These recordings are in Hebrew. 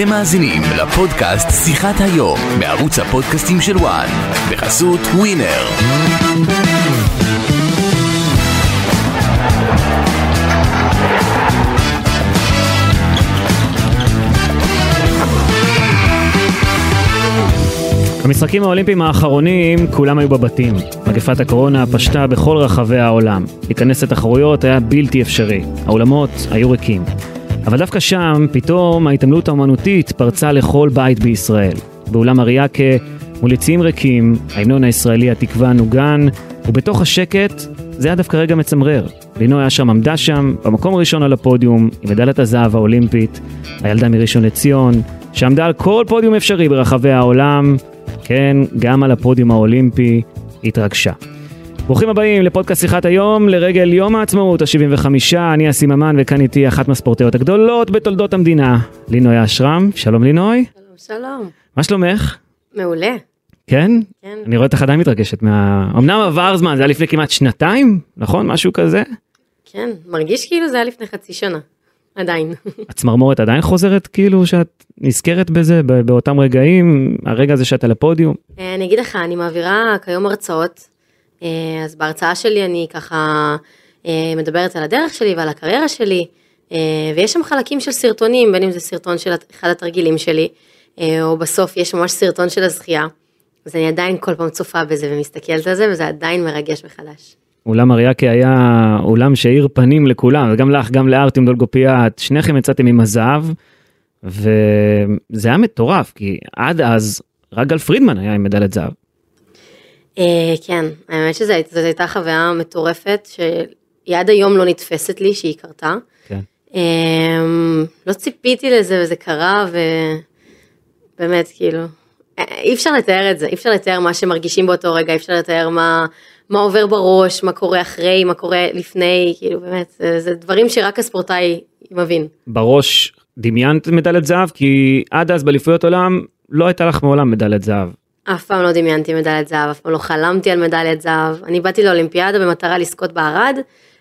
אתם מאזינים לפודקאסט שיחת היום בערוץ הפודקאסטים של וואן בחסות ווינר. במשחקים האולימפיים האחרונים כולם היו בבתים. מגפת הקורונה פשטה בכל רחבי העולם. להיכנס לתחרויות היה בלתי אפשרי. האולמות היו ריקים. אבל דווקא שם, פתאום ההתעמלות האומנותית פרצה לכל בית בישראל. באולם אריאקה, מול יציאים ריקים, ההמנון הישראלי התקווה נוגן, ובתוך השקט זה היה דווקא רגע מצמרר. לינוי אשרם עמדה שם, במקום הראשון על הפודיום, עם מדליית הזהב האולימפית, הילדה מראשון לציון, שעמדה על כל פודיום אפשרי ברחבי העולם, כן, גם על הפודיום האולימפי, התרגשה. ברוכים הבאים לפודקאסט שיחת היום לרגל יום העצמאות ה-75, אני אסי ממן וכאן איתי אחת מהספורטאיות הגדולות בתולדות המדינה, לינוי אשרם, שלום לינוי. שלום, שלום. מה שלומך? מעולה. כן? כן. אני רואה אותך עדיין מתרגשת מה... אמנם עבר זמן, זה היה לפני כמעט שנתיים, נכון? משהו כזה? כן, מרגיש כאילו זה היה לפני חצי שנה. עדיין. הצמרמורת עדיין חוזרת כאילו שאת נזכרת בזה באותם רגעים, הרגע הזה שאת על הפודיום? אה, אני אגיד לך, אני מעבירה כיום הרצאות, אז בהרצאה שלי אני ככה אה, מדברת על הדרך שלי ועל הקריירה שלי, אה, ויש שם חלקים של סרטונים, בין אם זה סרטון של אחד התרגילים שלי, אה, או בסוף יש ממש סרטון של הזכייה, אז אני עדיין כל פעם צופה בזה ומסתכלת על זה, וזה עדיין מרגש מחדש. אולם אריאקי היה אולם שהאיר פנים לכולם, וגם לך, גם לארטיום דולגופיאט, שניכם יצאתם עם הזהב, וזה היה מטורף, כי עד אז רק גל פרידמן היה עם מדליית זהב. אה, כן, האמת שזו הייתה חוויה מטורפת, שהיא עד היום לא נתפסת לי שהיא קרתה. כן. אמ, לא ציפיתי לזה וזה קרה ובאמת כאילו אה, אי אפשר לתאר את זה אי אפשר לתאר מה שמרגישים באותו רגע אי אפשר לתאר מה מה עובר בראש מה קורה אחרי מה קורה לפני כאילו באמת זה, זה דברים שרק הספורטאי מבין. בראש דמיינת מדליית זהב, כי עד אז באליפויות עולם לא הייתה לך מעולם מדליית זהב. אף פעם לא דמיינתי מדליית זהב אף פעם לא חלמתי על מדליית זהב אני באתי לאולימפיאדה במטרה לזכות בערד.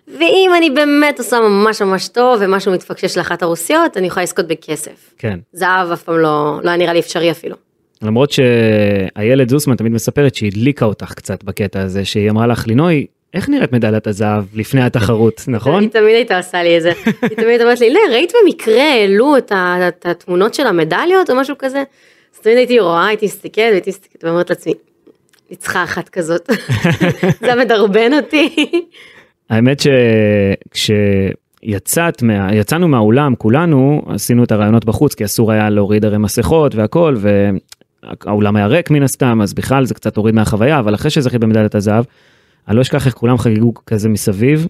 ואם אני באמת עושה ממש ממש טוב ומשהו מתפקשש לאחת הרוסיות אני יכולה לזכות בכסף. כן. זהב אף פעם לא, לא היה נראה לי אפשרי אפילו. למרות שאיילת זוסמן תמיד מספרת שהיא הדליקה אותך קצת בקטע הזה, שהיא אמרה לך, לינוי, איך נראית מדליית הזהב לפני התחרות, נכון? היא תמיד הייתה עושה לי את זה. היא תמיד אומרת לי, לא, ראית במקרה העלו את התמונות של המדליות או משהו כזה? אז תמיד הייתי רואה, הייתי מסתכלת, הייתי מסתכלת ואומרת לעצמי, ניצחה אחת כזאת. זה מדרבן אותי. האמת שכשיצאת, מה... יצאנו מהאולם כולנו, עשינו את הרעיונות בחוץ, כי אסור היה להוריד הרי מסכות והכל, והאולם היה ריק מן הסתם, אז בכלל זה קצת הוריד מהחוויה, אבל אחרי שזכית במדליית הזהב, אני לא אשכח איך כולם חגגו כזה מסביב,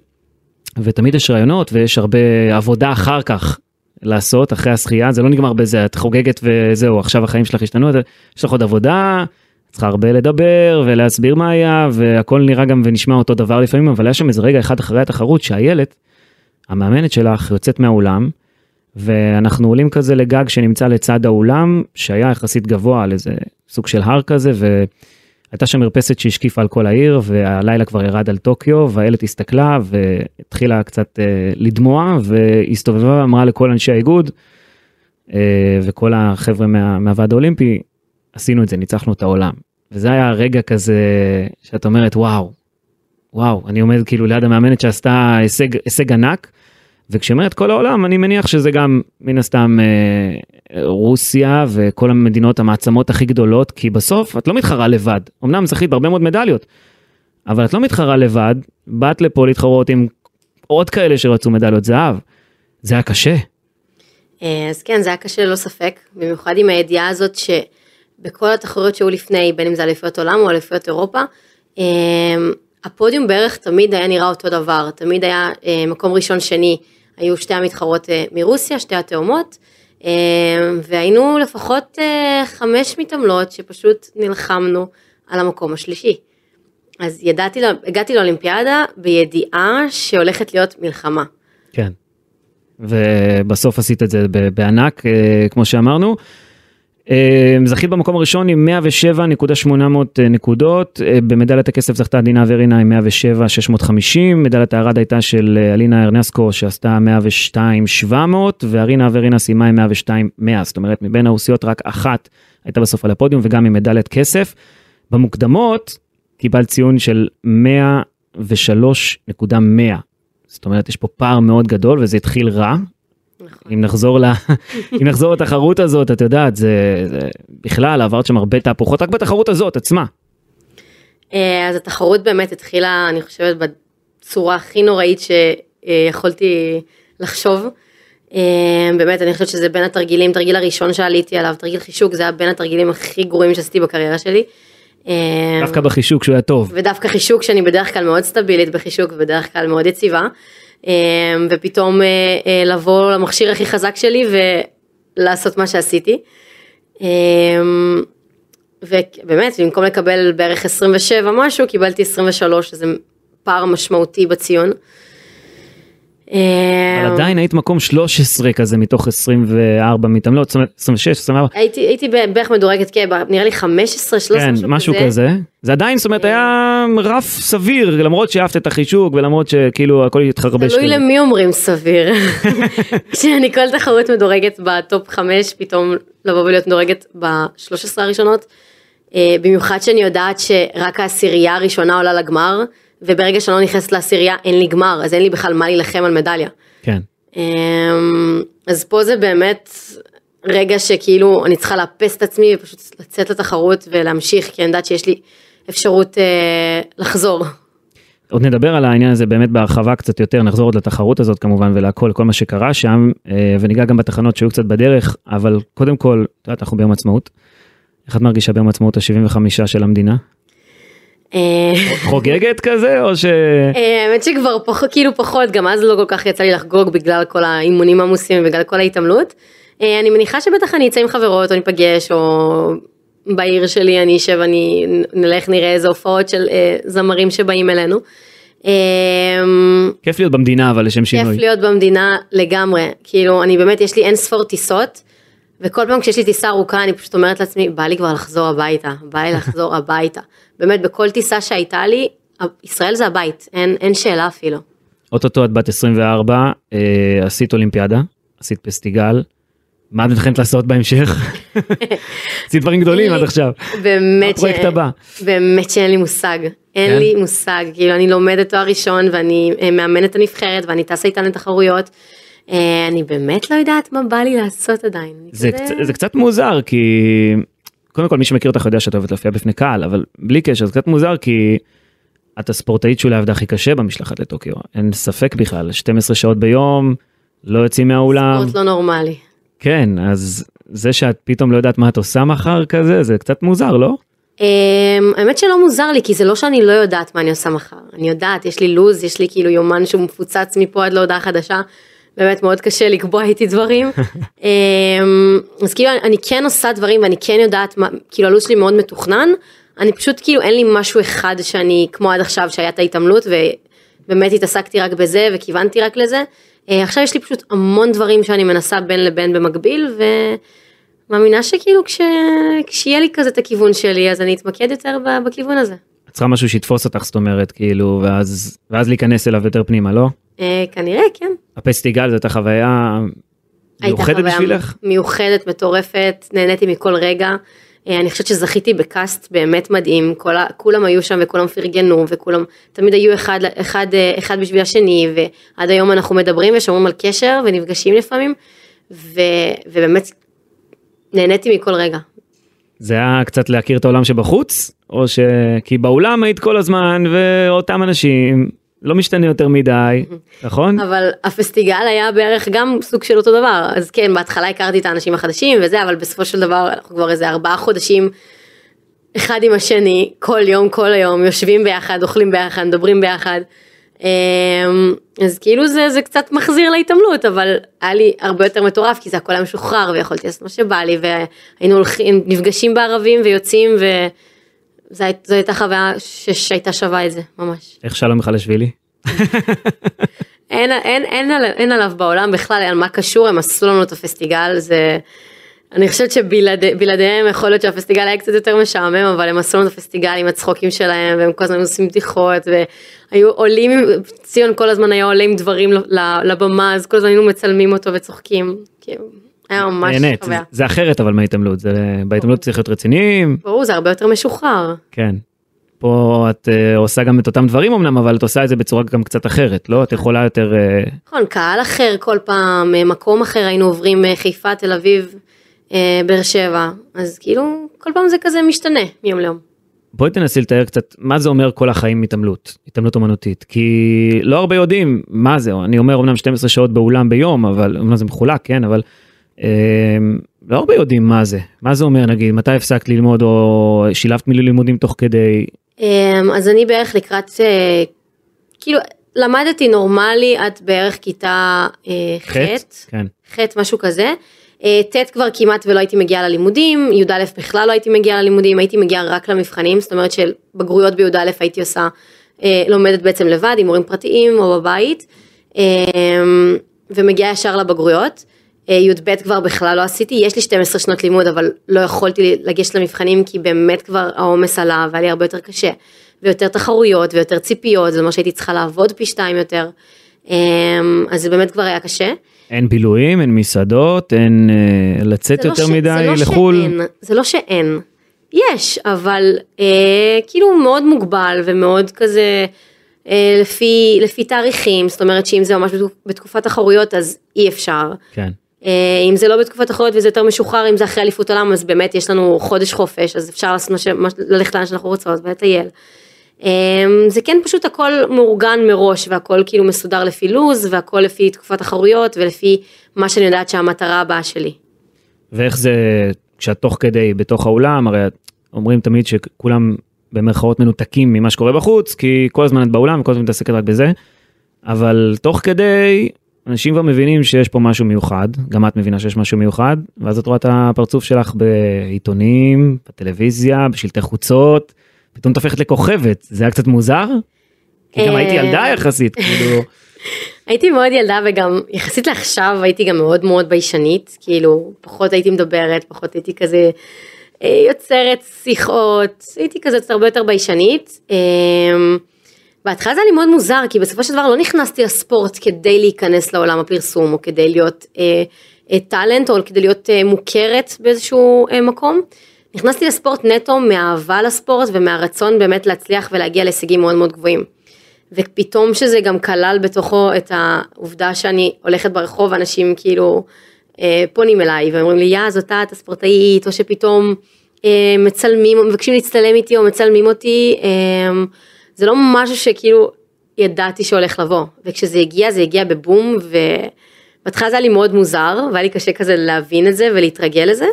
ותמיד יש רעיונות ויש הרבה עבודה אחר כך לעשות, אחרי השחייה, זה לא נגמר בזה, את חוגגת וזהו, עכשיו החיים שלך השתנו, יש לך עוד עבודה, צריכה הרבה לדבר ולהסביר מה היה והכל נראה גם ונשמע אותו דבר לפעמים אבל היה שם איזה רגע אחד אחרי התחרות שהילד, המאמנת שלך יוצאת מהאולם ואנחנו עולים כזה לגג שנמצא לצד האולם שהיה יחסית גבוה על איזה סוג של הר כזה והייתה שם מרפסת שהשקיפה על כל העיר והלילה כבר ירד על טוקיו והילד הסתכלה והתחילה קצת אה, לדמוע והסתובבה ואמרה לכל אנשי האיגוד אה, וכל החבר'ה מה, מהוועד האולימפי עשינו את זה, ניצחנו את העולם. וזה היה רגע כזה שאת אומרת וואו, וואו, אני עומד כאילו ליד המאמנת שעשתה הישג, הישג ענק, וכשאומרת כל העולם אני מניח שזה גם מן הסתם אה, רוסיה וכל המדינות המעצמות הכי גדולות, כי בסוף את לא מתחרה לבד, אמנם זכית בהרבה מאוד מדליות, אבל את לא מתחרה לבד, באת לפה להתחרות עם עוד כאלה שרצו מדליות זהב, זה היה קשה. אה, אז כן, זה היה קשה ללא ספק, במיוחד עם הידיעה הזאת שבכל התחרויות שהיו לפני, בין אם זה אליפויות עולם או אליפויות אירופה, אה, הפודיום בערך תמיד היה נראה אותו דבר, תמיד היה אה, מקום ראשון שני, היו שתי המתחרות אה, מרוסיה, שתי התאומות, אה, והיינו לפחות אה, חמש מתעמלות שפשוט נלחמנו על המקום השלישי. אז ידעתי, הגעתי לאולימפיאדה בידיעה שהולכת להיות מלחמה. כן. ובסוף עשית את זה בענק, כמו שאמרנו. אה, זכית במקום הראשון עם 107.800 נקודות, אה, במדליית הכסף זכתה דינה אברינה עם 107,650, מדליית הארד הייתה של אה, אלינה ארנסקו שעשתה 102,700, וארינה אברינה סיימה עם 102,100, זאת אומרת מבין הרוסיות רק אחת הייתה בסוף על הפודיום וגם עם מדליית כסף. במוקדמות קיבלת ציון של 103.100, זאת אומרת יש פה פער מאוד גדול וזה התחיל רע, נכון. אם נחזור ל... אם נחזור לתחרות הזאת, את יודעת, זה, זה בכלל עברת שם הרבה תהפוכות רק בתחרות הזאת עצמה. אה, אז התחרות באמת התחילה, אני חושבת, בצורה הכי נוראית שיכולתי לחשוב. אה, באמת, אני חושבת שזה בין התרגילים, תרגיל הראשון שעליתי עליו, תרגיל חישוק, זה היה בין התרגילים הכי גרועים שעשיתי בקריירה שלי. אה, דווקא בחישוק שהוא היה טוב. ודווקא חישוק שאני בדרך כלל מאוד סטבילית בחישוק ובדרך כלל מאוד יציבה. אה, ופתאום אה, אה, לבוא למכשיר הכי חזק שלי ולעשות מה שעשיתי. אה, ובאמת במקום לקבל בערך 27 משהו קיבלתי 23 שזה פער משמעותי בציון. אה, אבל עדיין היית מקום 13 כזה מתוך 24 מתעמלות, זאת אומרת 26, 24, הייתי הייתי בערך מדורגת כן, נראה לי 15 13 כן, משהו כזה. זה עדיין, זאת אומרת, היה רף סביר, למרות שאהבת את החישוק ולמרות שכאילו הכל התחרבש. תלוי כזה. למי אומרים סביר. כשאני כל תחרות מדורגת בטופ 5 פתאום לבוא ולהיות מדורגת ב-13 הראשונות. אה, במיוחד שאני יודעת שרק העשירייה הראשונה עולה לגמר וברגע שאני לא נכנסת לעשירייה אין לי גמר אז אין לי בכלל מה להילחם על מדליה. כן. אמ, אז פה זה באמת רגע שכאילו אני צריכה לאפס את עצמי ופשוט לצאת לתחרות ולהמשיך כי אני יודעת שיש לי אפשרות אה, לחזור. עוד נדבר על העניין הזה באמת בהרחבה קצת יותר, נחזור עוד לתחרות הזאת כמובן ולהכל, כל מה שקרה שם, אה, וניגע גם בתחנות שהיו קצת בדרך, אבל קודם כל, את יודעת, אנחנו ביום עצמאות. איך את מרגישה ביום עצמאות ה-75 של המדינה? אה, חוגגת כזה, או ש... אה, האמת שכבר כאילו פחות, גם אז לא כל כך יצא לי לחגוג בגלל כל האימונים העמוסים ובגלל כל ההתעמלות. אה, אני מניחה שבטח אני אצא עם חברות או ניפגש או בעיר שלי אני אשב, אני נלך נראה איזה הופעות של זמרים שבאים אלינו. כיף להיות במדינה, אבל לשם שינוי. כיף להיות במדינה לגמרי, כאילו אני באמת יש לי אין ספור טיסות. וכל פעם כשיש לי טיסה ארוכה אני פשוט אומרת לעצמי בא לי כבר לחזור הביתה, בא לי לחזור הביתה. באמת בכל טיסה שהייתה לי, ישראל זה הבית, אין, אין שאלה אפילו. אוטוטו את בת 24, אה, עשית אולימפיאדה, עשית פסטיגל, מה את מתכנת לעשות בהמשך? עשית דברים גדולים עד עכשיו. באמת, ש... הפרויקט הבא. באמת שאין לי מושג, אין כן? לי מושג, כאילו אני לומדת תואר ראשון ואני אה, מאמנת הנבחרת ואני טסה איתן לתחרויות. אה, אני באמת לא יודעת מה בא לי לעשות עדיין. זה, כזה- קצ... זה קצת מוזר כי קודם כל מי שמכיר אותך יודע שאת אוהבת להופיע בפני קהל אבל בלי קשר זה קצת מוזר כי את הספורטאית שאולי עבדה הכי קשה במשלחת לטוקיו אין ספק בכלל 12 שעות ביום לא יוצאים מהאולם ספורט לא נורמלי. כן אז זה שאת פתאום לא יודעת מה את עושה מחר כזה זה קצת מוזר לא? אמ, האמת שלא מוזר לי כי זה לא שאני לא יודעת מה אני עושה מחר אני יודעת יש לי לוז יש לי כאילו יומן שהוא מפוצץ מפה עד להודעה חדשה. באמת מאוד קשה לקבוע איתי דברים אמ, אז כאילו אני כן עושה דברים ואני כן יודעת מה כאילו הלו"ז שלי מאוד מתוכנן אני פשוט כאילו אין לי משהו אחד שאני כמו עד עכשיו שהיה את ההתעמלות ובאמת התעסקתי רק בזה וכיוונתי רק לזה אה, עכשיו יש לי פשוט המון דברים שאני מנסה בין לבין במקביל ומאמינה שכאילו כש... כשיהיה לי כזה את הכיוון שלי אז אני אתמקד יותר בכיוון הזה. את צריכה משהו שיתפוס אותך זאת אומרת כאילו ואז ואז להיכנס אליו יותר פנימה לא? אה, כנראה כן. הפסטיגל זאת החוויה הייתה מיוחדת חוויה בשבילך? מיוחדת, מטורפת, נהניתי מכל רגע. אה, אני חושבת שזכיתי בקאסט באמת מדהים, כל כולם היו שם וכולם פרגנו וכולם תמיד היו אחד, אחד, אה, אחד בשביל השני ועד היום אנחנו מדברים ושומרים על קשר ונפגשים לפעמים ו, ובאמת נהניתי מכל רגע. זה היה קצת להכיר את העולם שבחוץ, או ש... כי באולם היית כל הזמן, ואותם אנשים, לא משתנה יותר מדי, נכון? אבל הפסטיגל היה בערך גם סוג של אותו דבר אז כן בהתחלה הכרתי את האנשים החדשים וזה אבל בסופו של דבר אנחנו כבר איזה ארבעה חודשים אחד עם השני כל יום כל היום יושבים ביחד אוכלים ביחד מדברים ביחד. אמ, אז כאילו זה זה קצת מחזיר להתעמלות אבל היה לי הרבה יותר מטורף כי זה הכל היה משוחרר ויכולתי לעשות מה שבא לי והיינו הולכים נפגשים בערבים ויוצאים וזו הייתה חוויה שהייתה שווה את זה ממש. איך שלום מיכלשווילי? אין, אין, אין, על- אין עליו בעולם בכלל על מה קשור הם עשו לנו את הפסטיגל זה אני חושבת שבלעדיהם יכול להיות שהפסטיגל היה קצת יותר משעמם, אבל הם עשו לנו את הפסטיגל עם הצחוקים שלהם, והם כל הזמן עושים בדיחות, והיו עולים, ציון כל הזמן היה עולה עם דברים לבמה, אז כל הזמן היינו מצלמים אותו וצוחקים. היה ממש נהנית, חוויה. זה אחרת אבל מההתעמלות, זה- בהתעמלות צריך להיות רציניים, ברור, זה הרבה יותר משוחרר. כן. פה את אה, עושה גם את אותם דברים אמנם, אבל את עושה את זה בצורה גם קצת אחרת, לא? את יכולה יותר... אה, נכון, קהל אחר כל פעם, אה, מקום אחר היינו עוברים חיפה, תל אביב, אה, באר שבע, אז כאילו כל פעם זה כזה משתנה מיום ליום. בואי תנסי לתאר קצת מה זה אומר כל החיים התעמלות, התעמלות אומנותית, כי לא הרבה יודעים מה זה, אני אומר אמנם 12 שעות באולם ביום, אבל אמנם זה מחולק, כן, אבל לא הרבה יודעים מה זה, מה זה אומר נגיד, מתי הפסקת ללמוד או שילבת מילי לימודים תוך כדי, אמ, אז אני בערך לקראת, אה, כאילו, למדתי נורמלי עד בערך כיתה אה, ח', כן, ח', משהו כזה. אה, ט' כבר כמעט ולא הייתי מגיעה ללימודים, י"א בכלל לא הייתי מגיעה ללימודים, הייתי מגיעה רק למבחנים, זאת אומרת של בגרויות בי"א הייתי עושה, לומדת בעצם לבד עם מורים פרטיים או בבית, אה, ומגיעה ישר לבגרויות. אה, י"ב כבר בכלל לא עשיתי, יש לי 12 שנות לימוד אבל לא יכולתי לגשת למבחנים כי באמת כבר העומס עלה והיה לי הרבה יותר קשה. ויותר תחרויות ויותר ציפיות, זה אומר שהייתי צריכה לעבוד פי שתיים יותר. אה, אז זה באמת כבר היה קשה. אין בילויים, אין מסעדות, אין אה, לצאת לא יותר ש- מדי זה לא לחו"ל, שאין, זה לא שאין. יש, אבל אה, כאילו מאוד מוגבל ומאוד כזה אה, לפי, לפי תאריכים, זאת אומרת שאם זה ממש בתקופ- בתקופת תחרויות אז אי אפשר. כן, אם זה לא בתקופת תחרויות וזה יותר משוחרר, אם זה אחרי אליפות עולם אז באמת יש לנו חודש חופש, אז אפשר לעשות ללכת לאן שאנחנו רוצות ולטייל. אה, זה כן פשוט הכל מאורגן מראש והכל כאילו מסודר לפי לוז והכל לפי תקופת תחרויות ולפי מה שאני יודעת שהמטרה הבאה שלי. ואיך זה כשאת תוך כדי בתוך האולם, הרי אומרים תמיד שכולם במרכאות מנותקים ממה שקורה בחוץ, כי כל הזמן את באולם וכל הזמן מתעסקת רק בזה, אבל תוך כדי אנשים כבר מבינים שיש פה משהו מיוחד, גם את מבינה שיש משהו מיוחד, ואז את רואה את הפרצוף שלך בעיתונים, בטלוויזיה, בשלטי חוצות, פתאום את הופכת לכוכבת, זה היה קצת מוזר? כי גם הייתי אה, ילדה יחסית, כאילו, הייתי מאוד ילדה וגם יחסית לעכשיו הייתי גם מאוד מאוד ביישנית, כאילו פחות הייתי מדברת, פחות הייתי כזה אה, יוצרת שיחות, הייתי כזה קצת הרבה יותר ביישנית. אה, בהתחלה זה היה לי מאוד מוזר כי בסופו של דבר לא נכנסתי לספורט כדי להיכנס לעולם הפרסום או כדי להיות אה, אה, טאלנט או כדי להיות אה, מוכרת באיזשהו אה, מקום. נכנסתי לספורט נטו מאהבה לספורט ומהרצון באמת להצליח ולהגיע להישגים מאוד מאוד גבוהים. ופתאום שזה גם כלל בתוכו את העובדה שאני הולכת ברחוב אנשים כאילו אה, פונים אליי ואומרים לי יא זאת את הספורטאית או שפתאום אה, מצלמים מבקשים להצטלם איתי או מצלמים אותי אה, זה לא משהו שכאילו ידעתי שהולך לבוא וכשזה הגיע זה הגיע בבום ובהתחלה זה היה לי מאוד מוזר והיה לי קשה כזה להבין את זה ולהתרגל לזה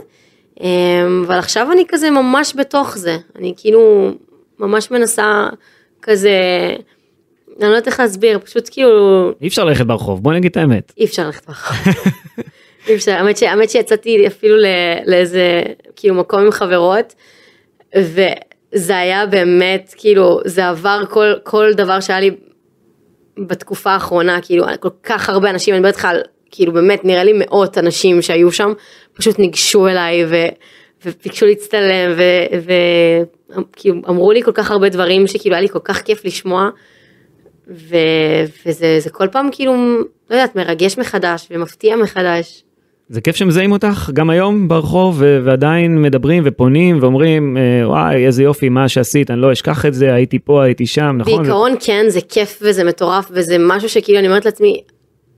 אה, אבל עכשיו אני כזה ממש בתוך זה אני כאילו ממש מנסה כזה אני לא יודעת איך להסביר, פשוט כאילו אי אפשר ללכת ברחוב, בוא נגיד את האמת. אי אפשר ללכת ברחוב. אי אפשר, האמת, ש, האמת שיצאתי אפילו ל, לאיזה כאילו מקום עם חברות, וזה היה באמת כאילו זה עבר כל, כל דבר שהיה לי בתקופה האחרונה, כאילו כל כך הרבה אנשים, אני מדברת איתך על כאילו באמת נראה לי מאות אנשים שהיו שם, פשוט ניגשו אליי ו, וביקשו להצטלם וכאילו אמרו לי כל כך הרבה דברים שכאילו היה לי כל כך כיף לשמוע. ו, וזה זה כל פעם כאילו, לא יודעת, מרגש מחדש ומפתיע מחדש. זה כיף שמזהים אותך גם היום ברחוב ו- ועדיין מדברים ופונים ואומרים אה, וואי איזה יופי מה שעשית אני לא אשכח את זה הייתי פה הייתי שם נכון בעיקרון כן, זה כיף וזה מטורף וזה משהו שכאילו אני אומרת לעצמי,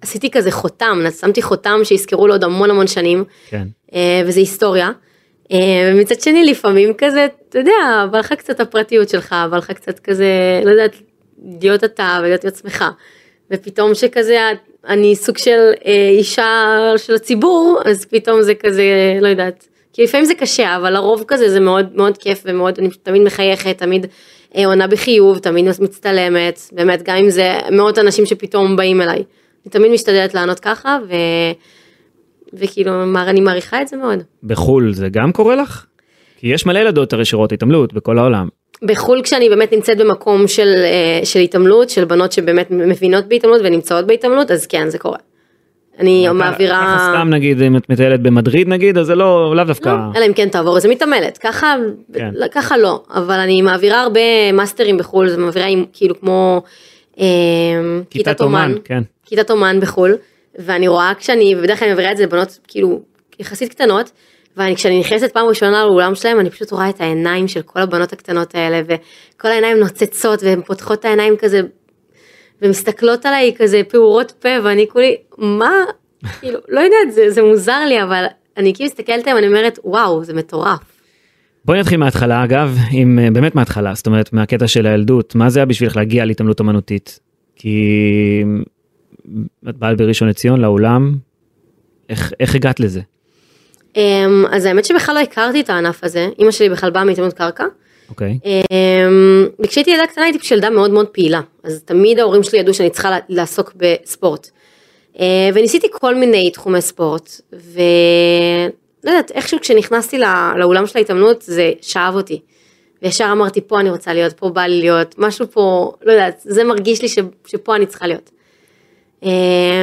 עשיתי כזה חותם, שמתי חותם שיזכרו לו עוד המון המון שנים, כן אה, וזה היסטוריה. אה, ומצד שני לפעמים כזה, אתה יודע, בא לך קצת הפרטיות שלך, בא לך קצת כזה, לא יודעת, להיות אתה ולהיות עם עצמך. ופתאום שכזה אני סוג של אה, אישה של הציבור, אז פתאום זה כזה, לא יודעת. כי לפעמים זה קשה, אבל לרוב כזה זה מאוד מאוד כיף ומאוד, אני תמיד מחייכת, תמיד אה, עונה בחיוב, תמיד מצטלמת, באמת, גם אם זה מאות אנשים שפתאום באים אליי. אני תמיד משתדלת לענות ככה, ו... וכאילו, מה, אני מעריכה את זה מאוד. בחול זה גם קורה לך? כי יש מלא ילדות הרי שרואות התעמלות בכל העולם. בחו"ל כשאני באמת נמצאת במקום של, אה, של התעמלות, של בנות שבאמת מבינות בהתעמלות ונמצאות בהתעמלות, אז כן, זה קורה. אני ככה מעבירה... סתם נגיד אם את מטיילת במדריד נגיד אז זה לא לאו דווקא. לא, אלא אם כן תעבור איזה מתעמלת, ככה, כן. לא, ככה לא, אבל אני מעבירה הרבה מאסטרים בחו"ל, זה מעבירה עם כאילו כמו אה, כיתת אומן, כן. כיתת אומן בחו"ל, ואני רואה כשאני, ובדרך כלל אני מעבירה את זה לבנות כאילו יחסית קטנות, וכשאני נכנסת פעם ראשונה לאולם שלהם אני פשוט רואה את העיניים של כל הבנות הקטנות האלה, וכל העיניים נוצצות והן פותחות את העיניים כזה, ומסתכלות עליי כזה פעורות פה, ואני כולי, מה, כאילו, לא יודעת, זה, זה מוזר לי, אבל אני כאילו מסתכלת עליהם, אני אומרת, וואו, זה מטורף. בואי נתחיל מההתחלה אגב, עם אה, באמת מההתחלה, זאת אומרת מהקטע של הילדות, מה זה היה בשבילך להגיע להתעמלות אמנותית? כי את באה בראשון לציון לאולם, איך, איך הגעת לזה? אמ, אז האמת שבכלל לא הכרתי את הענף הזה, אימא שלי בכלל באה מהתאמנות קרקע. אוקיי, אמ, וכשהייתי ילדה קטנה הייתי פשוט ילדה מאוד מאוד פעילה, אז תמיד ההורים שלי ידעו שאני צריכה לעסוק בספורט. אה, וניסיתי כל מיני תחומי ספורט, ולא יודעת, איכשהו כשנכנסתי לא- לאולם של ההתאמנות זה שאב אותי. וישר אמרתי פה אני רוצה להיות, פה בא לי להיות, משהו פה, לא יודעת, זה מרגיש לי ש, שפה אני צריכה להיות. אה,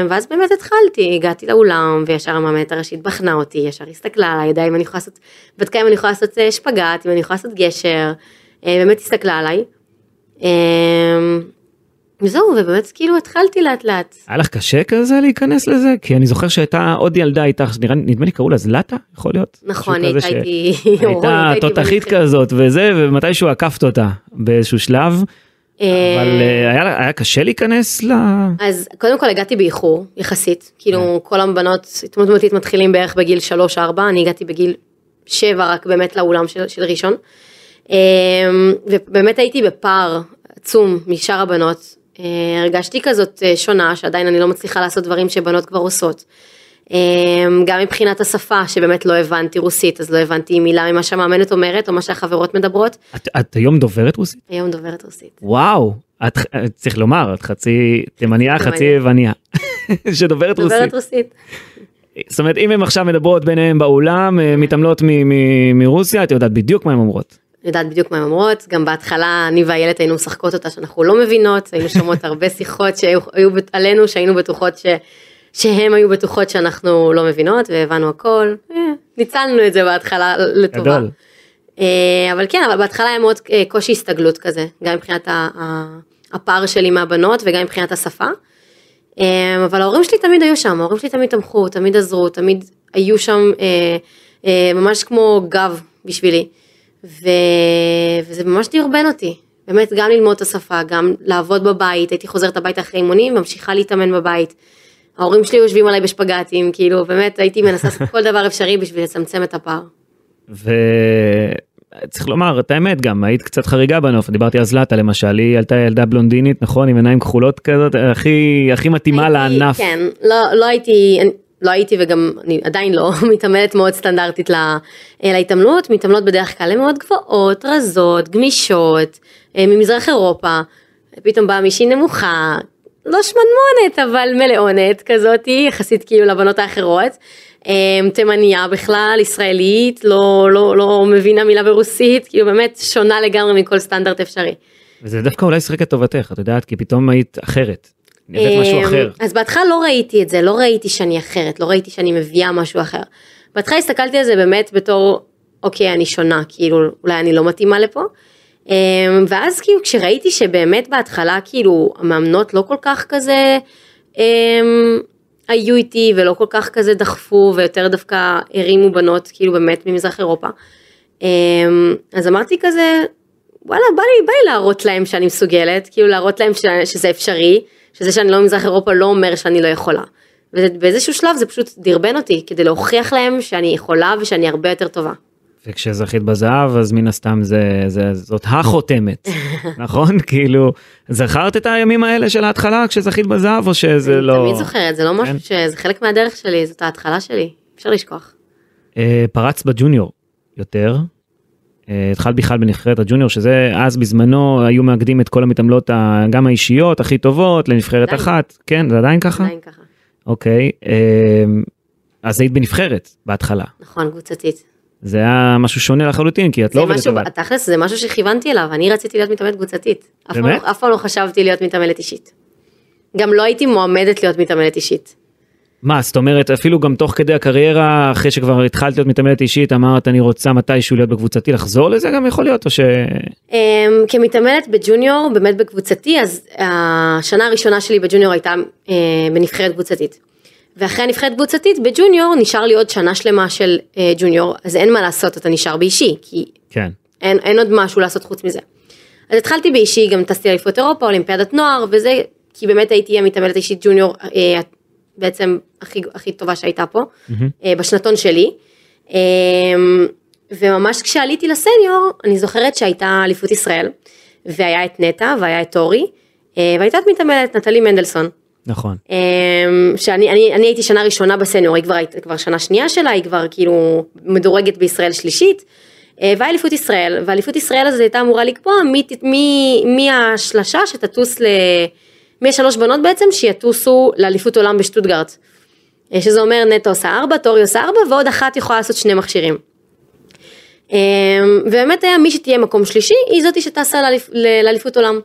ואז באמת התחלתי, הגעתי לאולם וישר המאמנת הראשית בחנה אותי, ישר הסתכלה עליי, ידעה אם אני יכולה לעשות, בדקה אם אני יכולה לעשות אה, שפגאט, אם אני יכולה לעשות גשר, אה, באמת הסתכלה עליי. וזהו, ובאמת כאילו התחלתי לאט לאט. היה לך קשה כזה להיכנס לזה? כי אני זוכר שהייתה עוד ילדה איתך, נדמה לי קראו לה זלטה, יכול להיות? נכון, היא הייתה ש- איתי, הייתה הייתי תותחית. כזאת וזה, ומתישהו עקפת אותה באיזשהו שלב, אבל אה, היה, היה קשה להיכנס ל... אז קודם כל הגעתי באיחור, יחסית, כאילו כל הבנות התמודדותית מתחילים בערך בגיל 3-4, אני הגעתי בגיל 7 רק באמת לאולם של, של ראשון. אמ, ובאמת הייתי בפער עצום משאר הבנות, אה, הרגשתי כזאת אה, שונה שעדיין אני לא מצליחה לעשות דברים שבנות כבר עושות. אמ, גם מבחינת השפה שבאמת לא הבנתי רוסית אז לא הבנתי מילה ממה שהמאמנת אומרת או מה שהחברות מדברות, את, את היום דוברת רוסית? היום דוברת רוסית. וואו, את, צריך לומר, את חצי תימניה. חצי יווניה, שדוברת רוסית. דוברת רוסית. זאת אומרת, אם הן עכשיו מדברות ביניהן באולם, מתעמלות מרוסיה, את יודעת בדיוק מה הן אומרות. יודעת בדיוק מה הן אומרות, גם בהתחלה אני ואיילת היינו משחקות אותה שאנחנו לא מבינות, היינו שומעות הרבה שיחות שהיו עלינו שהיינו בטוחות ש... שהם היו בטוחות שאנחנו לא מבינות והבנו הכל, אה, ניצלנו את זה בהתחלה לטובה. גדול. אה, אבל כן, אבל בהתחלה היה מאוד אה, קושי הסתגלות כזה, גם מבחינת הפער שלי מהבנות וגם מבחינת השפה. אבל ההורים שלי תמיד היו שם, ההורים שלי תמיד תמכו, תמיד עזרו, תמיד היו שם ממש כמו גב בשבילי. ו... וזה ממש דרבן אותי, באמת גם ללמוד את השפה, גם לעבוד בבית, הייתי חוזרת הביתה אחרי אימונים, ממשיכה להתאמן בבית. ההורים שלי יושבים עליי בשפגטים, כאילו באמת הייתי מנסה לעשות כל דבר אפשרי בשביל לצמצם את הפער. וצריך לומר את האמת גם, היית קצת חריגה בנוף, דיברתי על זלטה למשל, היא עלתה ילדה בלונדינית, נכון, עם עיניים כחולות כזאת, הכי הכי מתאימה הייתי- לענף. כן, לא, לא הייתי, לא הייתי וגם אני עדיין לא מתעמלת מאוד סטנדרטית לה- אה, להתעמלות, מתעמלות בדרך כלל הן מאוד גבוהות, רזות, גמישות, אה, ממזרח אירופה, פתאום באה מישהי נמוכה, לא שמנמונת אבל מלאונת כזאתי, יחסית כאילו לבנות האחרות. אה, תימניה בכלל, ישראלית, לא, לא, לא מבינה מילה ברוסית, כאילו באמת שונה לגמרי מכל סטנדרט אפשרי. וזה דווקא אולי שיחק לטובתך, את יודעת, כי פתאום היית אחרת. הבאת משהו אמ, אחר. אז בהתחלה לא ראיתי את זה, לא ראיתי שאני אחרת, לא ראיתי שאני מביאה משהו אחר. בהתחלה הסתכלתי על זה באמת בתור, אוקיי, אני שונה, כאילו, אולי אני לא מתאימה לפה. אמ, ואז כאילו כשראיתי שבאמת בהתחלה כאילו המאמנות לא כל כך כזה אמ, היו איתי ולא כל כך כזה דחפו ויותר דווקא הרימו בנות כאילו באמת ממזרח אירופה. אמ, אז אמרתי כזה וואלה בא לי, בא לי להראות להם שאני מסוגלת כאילו להראות להם שזה אפשרי שזה שאני לא ממזרח אירופה לא אומר שאני לא יכולה. ובאיזשהו שלב זה פשוט דרבן אותי כדי להוכיח להם שאני יכולה ושאני הרבה יותר טובה. וכשזכית בזהב אז מן הסתם זה, זה זאת החותמת נכון כאילו זכרת את הימים האלה של ההתחלה כשזכית בזהב או שזה אני לא תמיד זוכרת זה לא משהו כן. שזה חלק מהדרך שלי זאת ההתחלה שלי אפשר לשכוח. אה, פרץ בג'וניור יותר. אה, התחלת בכלל בנבחרת הג'וניור שזה אז בזמנו היו מאגדים את כל המתעמלות גם האישיות הכי טובות לנבחרת עדיין. אחת כן זה עדיין ככה עדיין ככה. אוקיי אה, אז היית בנבחרת בהתחלה נכון קבוצתית. זה היה משהו שונה לחלוטין כי את לא עובדת לבד. תכלס זה משהו שכיוונתי אליו, אני רציתי להיות מתעמלת קבוצתית. פעם, באמת? לא, אף פעם לא חשבתי להיות מתעמלת אישית. גם לא הייתי מועמדת להיות מתעמלת אישית. מה, זאת אומרת, אפילו גם תוך כדי הקריירה, אחרי שכבר התחלת להיות מתעמלת אישית, אמרת אני רוצה מתישהו להיות בקבוצתי, לחזור לזה גם יכול להיות, או ש... אמ, כמתעמלת בג'וניור, באמת בקבוצתי, אז השנה הראשונה שלי בג'וניור הייתה אה, בנבחרת קבוצתית. ואחרי הנבחרת קבוצתית בג'וניור נשאר לי עוד שנה שלמה של אה, ג'וניור, אז אין מה לעשות, אתה נשאר באישי, כי כן. אין, אין עוד משהו לעשות חוץ מזה. אז התחלתי באישי, גם טסתי לאליפות אירופה, אולימפיאדת נוער, וזה, כי באמת הייתי המתעמלת האישית ג'וניור אה, בעצם הכי, הכי טובה שהייתה פה, אה, בשנתון שלי. אה, וממש כשעליתי לסניור, אני זוכרת שהייתה אליפות ישראל, והיה את נטע, והיה את אורי, אה, והייתה את מתעמלת נטלי מנדלסון. נכון. אמ, שאני אני, אני הייתי שנה ראשונה בסניור, היא כבר, כבר שנה שנייה שלה, היא כבר כאילו מדורגת בישראל שלישית. אה, ואליפות ישראל, ואליפות ישראל הזאת הייתה אמורה לקבוע מי, מי, מי השלשה שתטוס ל... מי השלוש בנות בעצם שיטוסו לאליפות עולם בשטוטגרט. אה, שזה אומר נטו עושה ארבע, טורי עושה ארבע, ועוד אחת יכולה לעשות שני מכשירים. אמ, ובאמת היה מי שתהיה מקום שלישי, היא זאתי שטסה לאליפות עולם.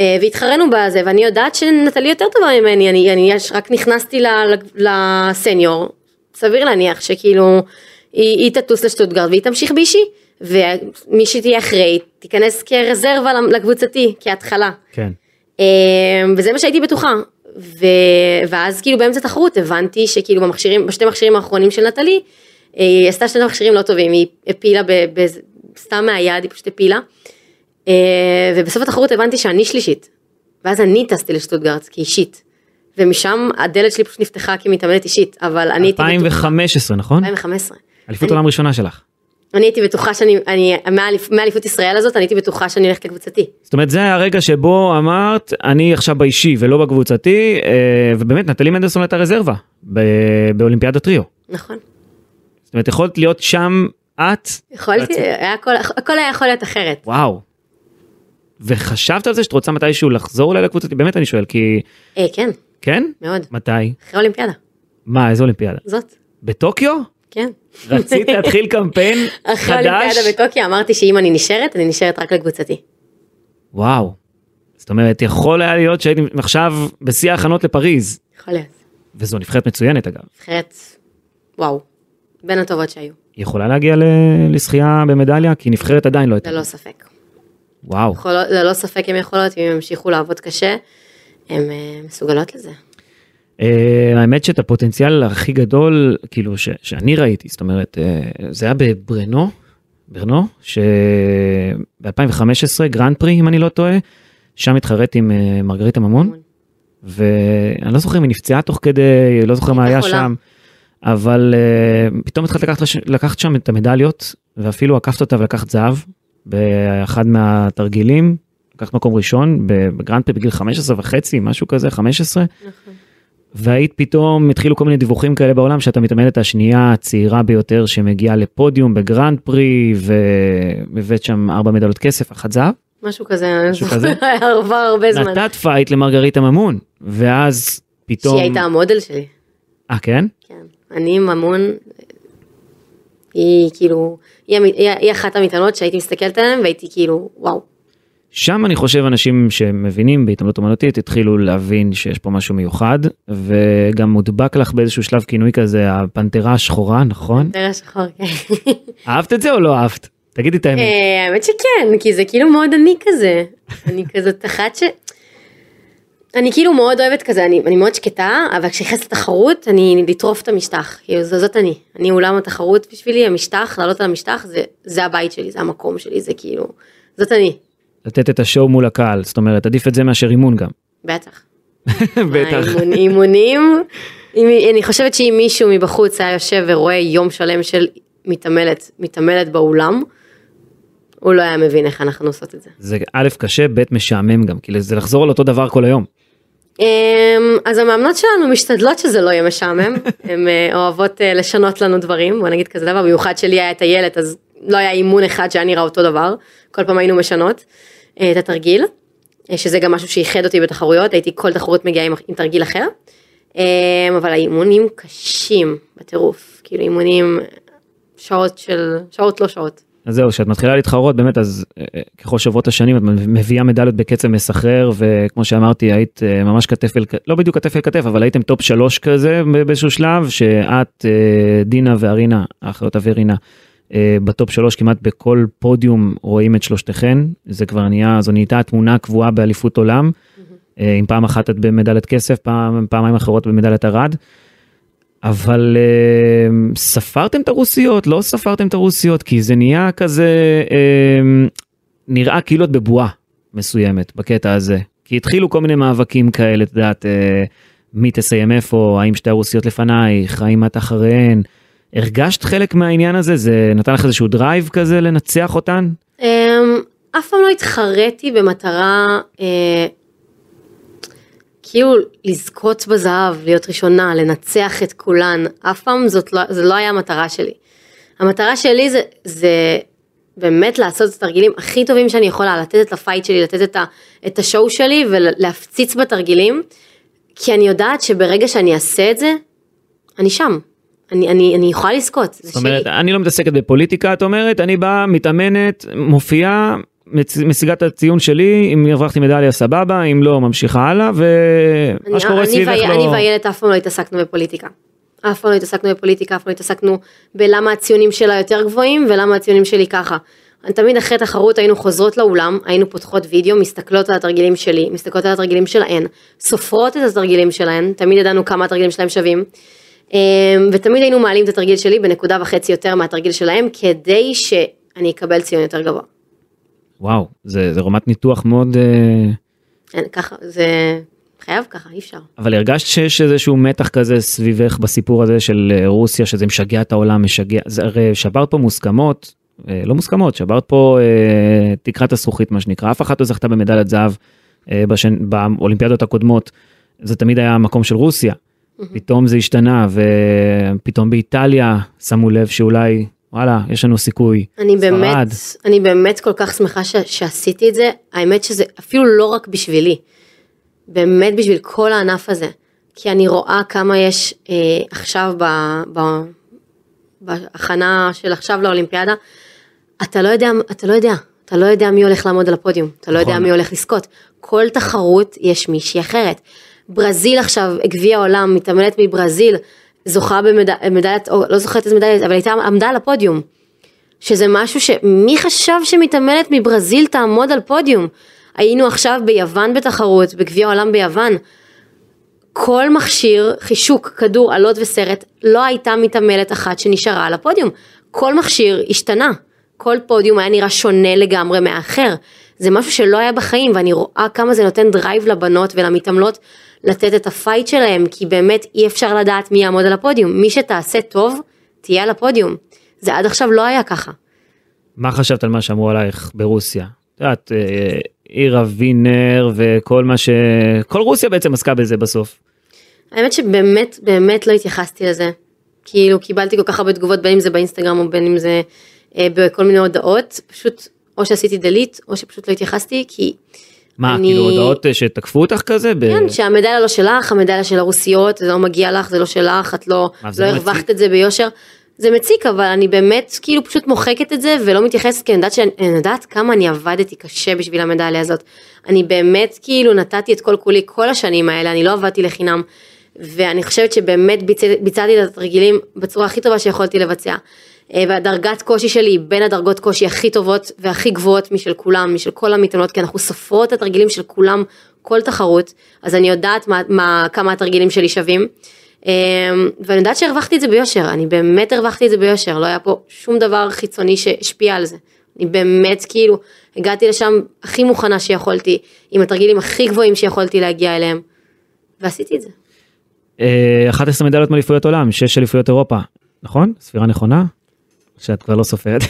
אה, והתחרנו בזה, ואני יודעת שנטלי יותר טובה ממני, אני, אני רק נכנסתי לסניור, סביר להניח שכאילו היא, היא תטוס לשטוטגרד והיא תמשיך באישי, ומי שתהיה אחרי תיכנס כרזרבה לקבוצתי, כהתחלה. כן. אה, וזה מה שהייתי בטוחה. ו... ואז כאילו באמצע תחרות הבנתי שכאילו במכשירים, בשתי מכשירים האחרונים של נטלי, אה, היא עשתה שני מכשירים לא טובים, היא הפילה ב... ב... סתם מהיד, היא פשוט הפילה. אה, ובסוף התחרות הבנתי שאני שלישית. ואז אני טסתי לשטוטגרט כאישית. ומשם הדלת שלי פשוט נפתחה כמתאמנת אישית, אבל אני הייתי בטוחה, 2015, נכון? 2015. אליפות עולם ראשונה שלך. אני הייתי בטוחה שאני, אני, מהאליפ- מהאליפות ישראל הזאת, אני הייתי בטוחה שאני הולכת לקבוצתי. זאת אומרת, זה הרגע שבו אמרת, אני עכשיו באישי ולא בקבוצתי, אה, ובאמת נטלי מנדלסון הייתה רזרבה באולימפיאדת טריו. נכון. זאת אומרת, יכולת להיות שם את, יכולתי, הכל היה יכול להיות אחרת. וואו. וחשבת על זה שאת רוצה מתישהו לחזור אולי לקבוצתי? באמת אני שואל, כי... אה, כן, כן? מאוד. מתי? אחרי אולימפיאדה, מה, איזה אולימפיאדה? זאת, בטוקיו? כן. רצית להתחיל קמפיין אחרי חדש? אולימפיאדה בטוקיו אמרתי שאם אני נשארת, אני נשארת רק לקבוצתי. וואו. זאת אומרת, יכול היה להיות שהייתי עכשיו בשיא ההכנות לפריז, יכול להיות. וזו נבחרת מצוינת אגב. נבחרת, וואו, בין הטובות שהיו, יכולה להגיע ל- לזכייה במדליה? כי נבחרת עדיין לא הייתה. ללא ספק. וואו. יכולות- ללא ספק הן יכולות, אם הם ימשיכו לעבוד קשה, הן אה, מסוגלות לזה. אה, האמת שאת הפוטנציאל הכי גדול, כאילו, ש- שאני ראיתי, זאת אומרת, אה, זה היה בברנו, ברנו, שב-2015, גרנד פרי, אם אני לא טועה, שם התחרית עם מרגריטה ממון, ואני לא זוכר אם היא נפצעה תוך כדי, לא זוכר מה היה חולה. שם, אבל אה, פתאום התחלת לקחת, לקחת שם את המדליות, ואפילו עקפת אותה ולקחת זהב באחד מהתרגילים, לקחת מקום ראשון בגרנד פרי בגיל 15 וחצי, משהו כזה, 15. נכון. והיית פתאום, התחילו כל מיני דיווחים כאלה בעולם שאת המתעמלת השנייה הצעירה ביותר שמגיעה לפודיום בגרנד פרי והבאת שם ארבע מדליות כסף, אחת זהב. משהו כזה, משהו זה כזה? עבר הרבה זמן. נתת fight למרגריטה ממון, ואז פתאום... שהיא הייתה המודל שלי. אה כן? כן. אני ממון, היא כאילו, היא, היא, היא אחת המתעמלות שהייתי מסתכלת עליהן והייתי כאילו, וואו. שם אני חושב אנשים שמבינים בהתעמלות אומנותית התחילו להבין שיש פה משהו מיוחד וגם מודבק לך באיזשהו שלב כינוי כזה הפנתרה השחורה נכון? פנתרה שחורה, כן. אהבת את זה או לא אהבת? תגידי את האמת. אה, האמת שכן, כי זה כאילו מאוד אני כזה. אני כזאת אחת ש... אני כאילו מאוד אוהבת כזה, אני, אני מאוד שקטה, אבל כשנכנסת לתחרות, אני לטרוף את המשטח, כאילו ז- זאת אני. אני אולם התחרות בשבילי, המשטח, לעלות על המשטח, זה, זה הבית שלי, זה המקום שלי, זה כאילו, זאת אני, לתת את השואו מול הקהל זאת אומרת עדיף את זה מאשר אימון גם. בטח. בטח. האימון, אימונים, אם- אני חושבת שאם מישהו מבחוץ היה יושב ורואה יום שלם של מתעמלת, מתעמלת באולם, הוא לא היה מבין איך אנחנו עושות את זה. זה א' קשה, ב' משעמם גם, כי זה לחזור על אותו דבר כל היום. אמ, אז המאמנות שלנו משתדלות שזה לא יהיה משעמם, הן אה, אוהבות אה, לשנות לנו דברים, בוא נגיד כזה דבר, במיוחד שלי היה את הילד, אז לא היה אימון אחד שהיה נראה אותו דבר, כל פעם היינו משנות אה, את התרגיל, שזה גם משהו שייחד אותי בתחרויות, הייתי כל תחרות מגיעה עם, עם תרגיל אחר, אמ, אבל האימונים קשים בטירוף, כאילו אימונים שעות של, שעות לא שעות. אז זהו, כשאת מתחילה להתחרות באמת אז אה, אה, ככל שעוברות השנים את מביאה מדליות בקצב מסחרר וכמו שאמרתי היית אה, ממש כתף אל כתף, לא בדיוק כתף אל כתף אבל הייתם top שלוש כזה באיזשהו שלב שאת דינה וארינה האחיות אבירינה אה, ב top שלוש כמעט בכל פודיום רואים את שלושתכן. זה כבר נהיה זו נהייתה התמונה הקבועה באליפות עולם. עם פעם אחת את במדליית כסף פעם פעמיים אחרות במדליית ארד. אבל אה, ספרתם את הרוסיות? לא ספרתם את הרוסיות כי זה נהיה כזה אה, נראה כאילו את בבועה מסוימת בקטע הזה. כי התחילו כל מיני מאבקים כאלה את יודעת אה, מי תסיים איפה האם שתי הרוסיות לפנייך האם את אחריהן. הרגשת חלק מהעניין הזה? זה נתן לך איזשהו drive כזה לנצח אותן. Um, אף פעם לא התחרתי במטרה uh, כאילו לזכות בזהב, להיות ראשונה, לנצח את כולן, אף פעם זאת לא, זה לא היה המטרה שלי. המטרה שלי זה, זה באמת לעשות את התרגילים הכי טובים שאני יכולה, לתת את הפייט שלי, לתת את, ה, את השואו שלי ולהפציץ בתרגילים, כי אני יודעת שברגע שאני אעשה את זה, אני שם. אני, אני, אני יכולה לזכות, זאת אומרת, שלי. אני לא מתעסקת בפוליטיקה, את אומרת, אני באה, מתאמנת, מופיעה, משיגה את הציון שלי, אם הרווחתי מדליה סבבה, אם לא ממשיכה הלאה, ומה שקורה סביבך לא... אני ואיילת אף פעם לא התעסקנו בפוליטיקה. אף פעם לא התעסקנו בפוליטיקה, אף פעם לא התעסקנו בלמה הציונים שלה יותר גבוהים ולמה הציונים שלי ככה. תמיד אחרי תחרות היינו חוזרות לאולם, היינו פותחות וידאו, מסתכלות על התרגילים שלי, מסתכלות על התרגילים שלהן, סופרות את התרגילים שלהן, תמיד ידענו כמה התרגילים שלהם שווים, אמ, ותמיד היינו מעלים את התרגיל שלי בנקודה וחצי יותר מהתרגיל שלהם, כדי שאני אקבל ציון יותר גבוה. וואו, זה, זה רמת ניתוח מאוד... אה, אין, ככה, זה חייב ככה, אי אפשר. אבל הרגשת שיש איזשהו מתח כזה סביבך בסיפור הזה של אה, רוסיה, שזה משגע את העולם, משגע, זה הרי שברת פה מוסכמות, אה, לא מוסכמות, שברת פה אה, תקרת הזכוכית מה שנקרא, אף אחת לא זכתה במדליית זהב אה, בשן, באולימפיאדות הקודמות, זה תמיד היה המקום של רוסיה. פתאום זה השתנה ופתאום באיטליה שמו לב שאולי וואלה, יש לנו סיכוי. אני ספרד. באמת, אני באמת כל כך שמחה ש, שעשיתי את זה, האמת שזה אפילו לא רק בשבילי, באמת בשביל כל הענף הזה, כי אני רואה כמה יש אה, עכשיו ב, ב, בהכנה של עכשיו לאולימפיאדה, אתה לא יודע, אתה לא יודע, אתה לא יודע מי הולך לעמוד על הפודיום, אתה לא יודע נכון. מי הולך לזכות, כל תחרות יש מישהי אחרת. ברזיל עכשיו, גביע העולם, מתאמנת מברזיל, זוכה במדליית, או לא זוכרת איזה מדליית, אבל הייתה עמדה על הפודיום. שזה משהו שמי חשב שמתעמלת מברזיל תעמוד על פודיום? היינו עכשיו ביוון בתחרות, בגביע העולם ביוון. כל מכשיר, חישוק, כדור, עלות וסרט, לא הייתה מתעמלת אחת שנשארה על הפודיום. כל מכשיר השתנה. כל פודיום היה נראה שונה לגמרי מהאחר. זה משהו שלא היה בחיים, ואני רואה כמה זה נותן drive לבנות ולמתעמלות לתת את ה fight שלהם, כי באמת אי אפשר לדעת מי יעמוד על הפודיום. מי שתעשה טוב, תהיה על הפודיום. זה עד עכשיו לא היה ככה. מה חשבת על מה שאמרו עלייך ברוסיה? את יודעת, אה, אירינה וינר וכל מה ש... כל רוסיה בעצם עסקה בזה בסוף. האמת שבאמת באמת לא התייחסתי לזה. כאילו קיבלתי כל כך הרבה תגובות בין אם זה באינסטגרם או בין אם זה אה, בכל מיני הודעות, פשוט או שעשיתי דלית או שפשוט לא התייחסתי כי מה, אני... כאילו הודעות אה, שתקפו אותך כזה? ב... כן, שהמדליה לא שלך, המדליה של הרוסיות, זה לא מגיע לך, זה לא שלך, את לא, לא הרווחת את זה ביושר. זה מציק, אבל אני באמת כאילו פשוט מוחקת את זה ולא מתייחסת, כי אני יודעת, שאני, אני יודעת כמה אני עבדתי קשה בשביל המדליה הזאת. אני באמת כאילו נתתי את כל כולי כל השנים האלה, אני לא עבדתי לחינם. ואני חושבת שבאמת ביצע, ביצעתי את התרגילים בצורה הכי טובה שיכולתי לבצע. אה, והדרגת קושי שלי היא בין הדרגות קושי הכי טובות והכי גבוהות משל כולם, משל כל המתאמנות, כי אנחנו סופרות את התרגילים של כולם, כל תחרות, אז אני יודעת מה, מה, כמה התרגילים שלי שווים. אה, ואני יודעת שהרווחתי את זה ביושר, אני באמת הרווחתי את זה ביושר, לא היה פה שום דבר חיצוני שהשפיע על זה. אני באמת כאילו הגעתי לשם הכי מוכנה שיכולתי, עם התרגילים הכי גבוהים שיכולתי להגיע אליהם, ועשיתי את זה. 11 אה, מדליות מאליפויות עולם, 6 אליפויות אירופה, נכון? ספירה נכונה? שאת כבר לא סופרת.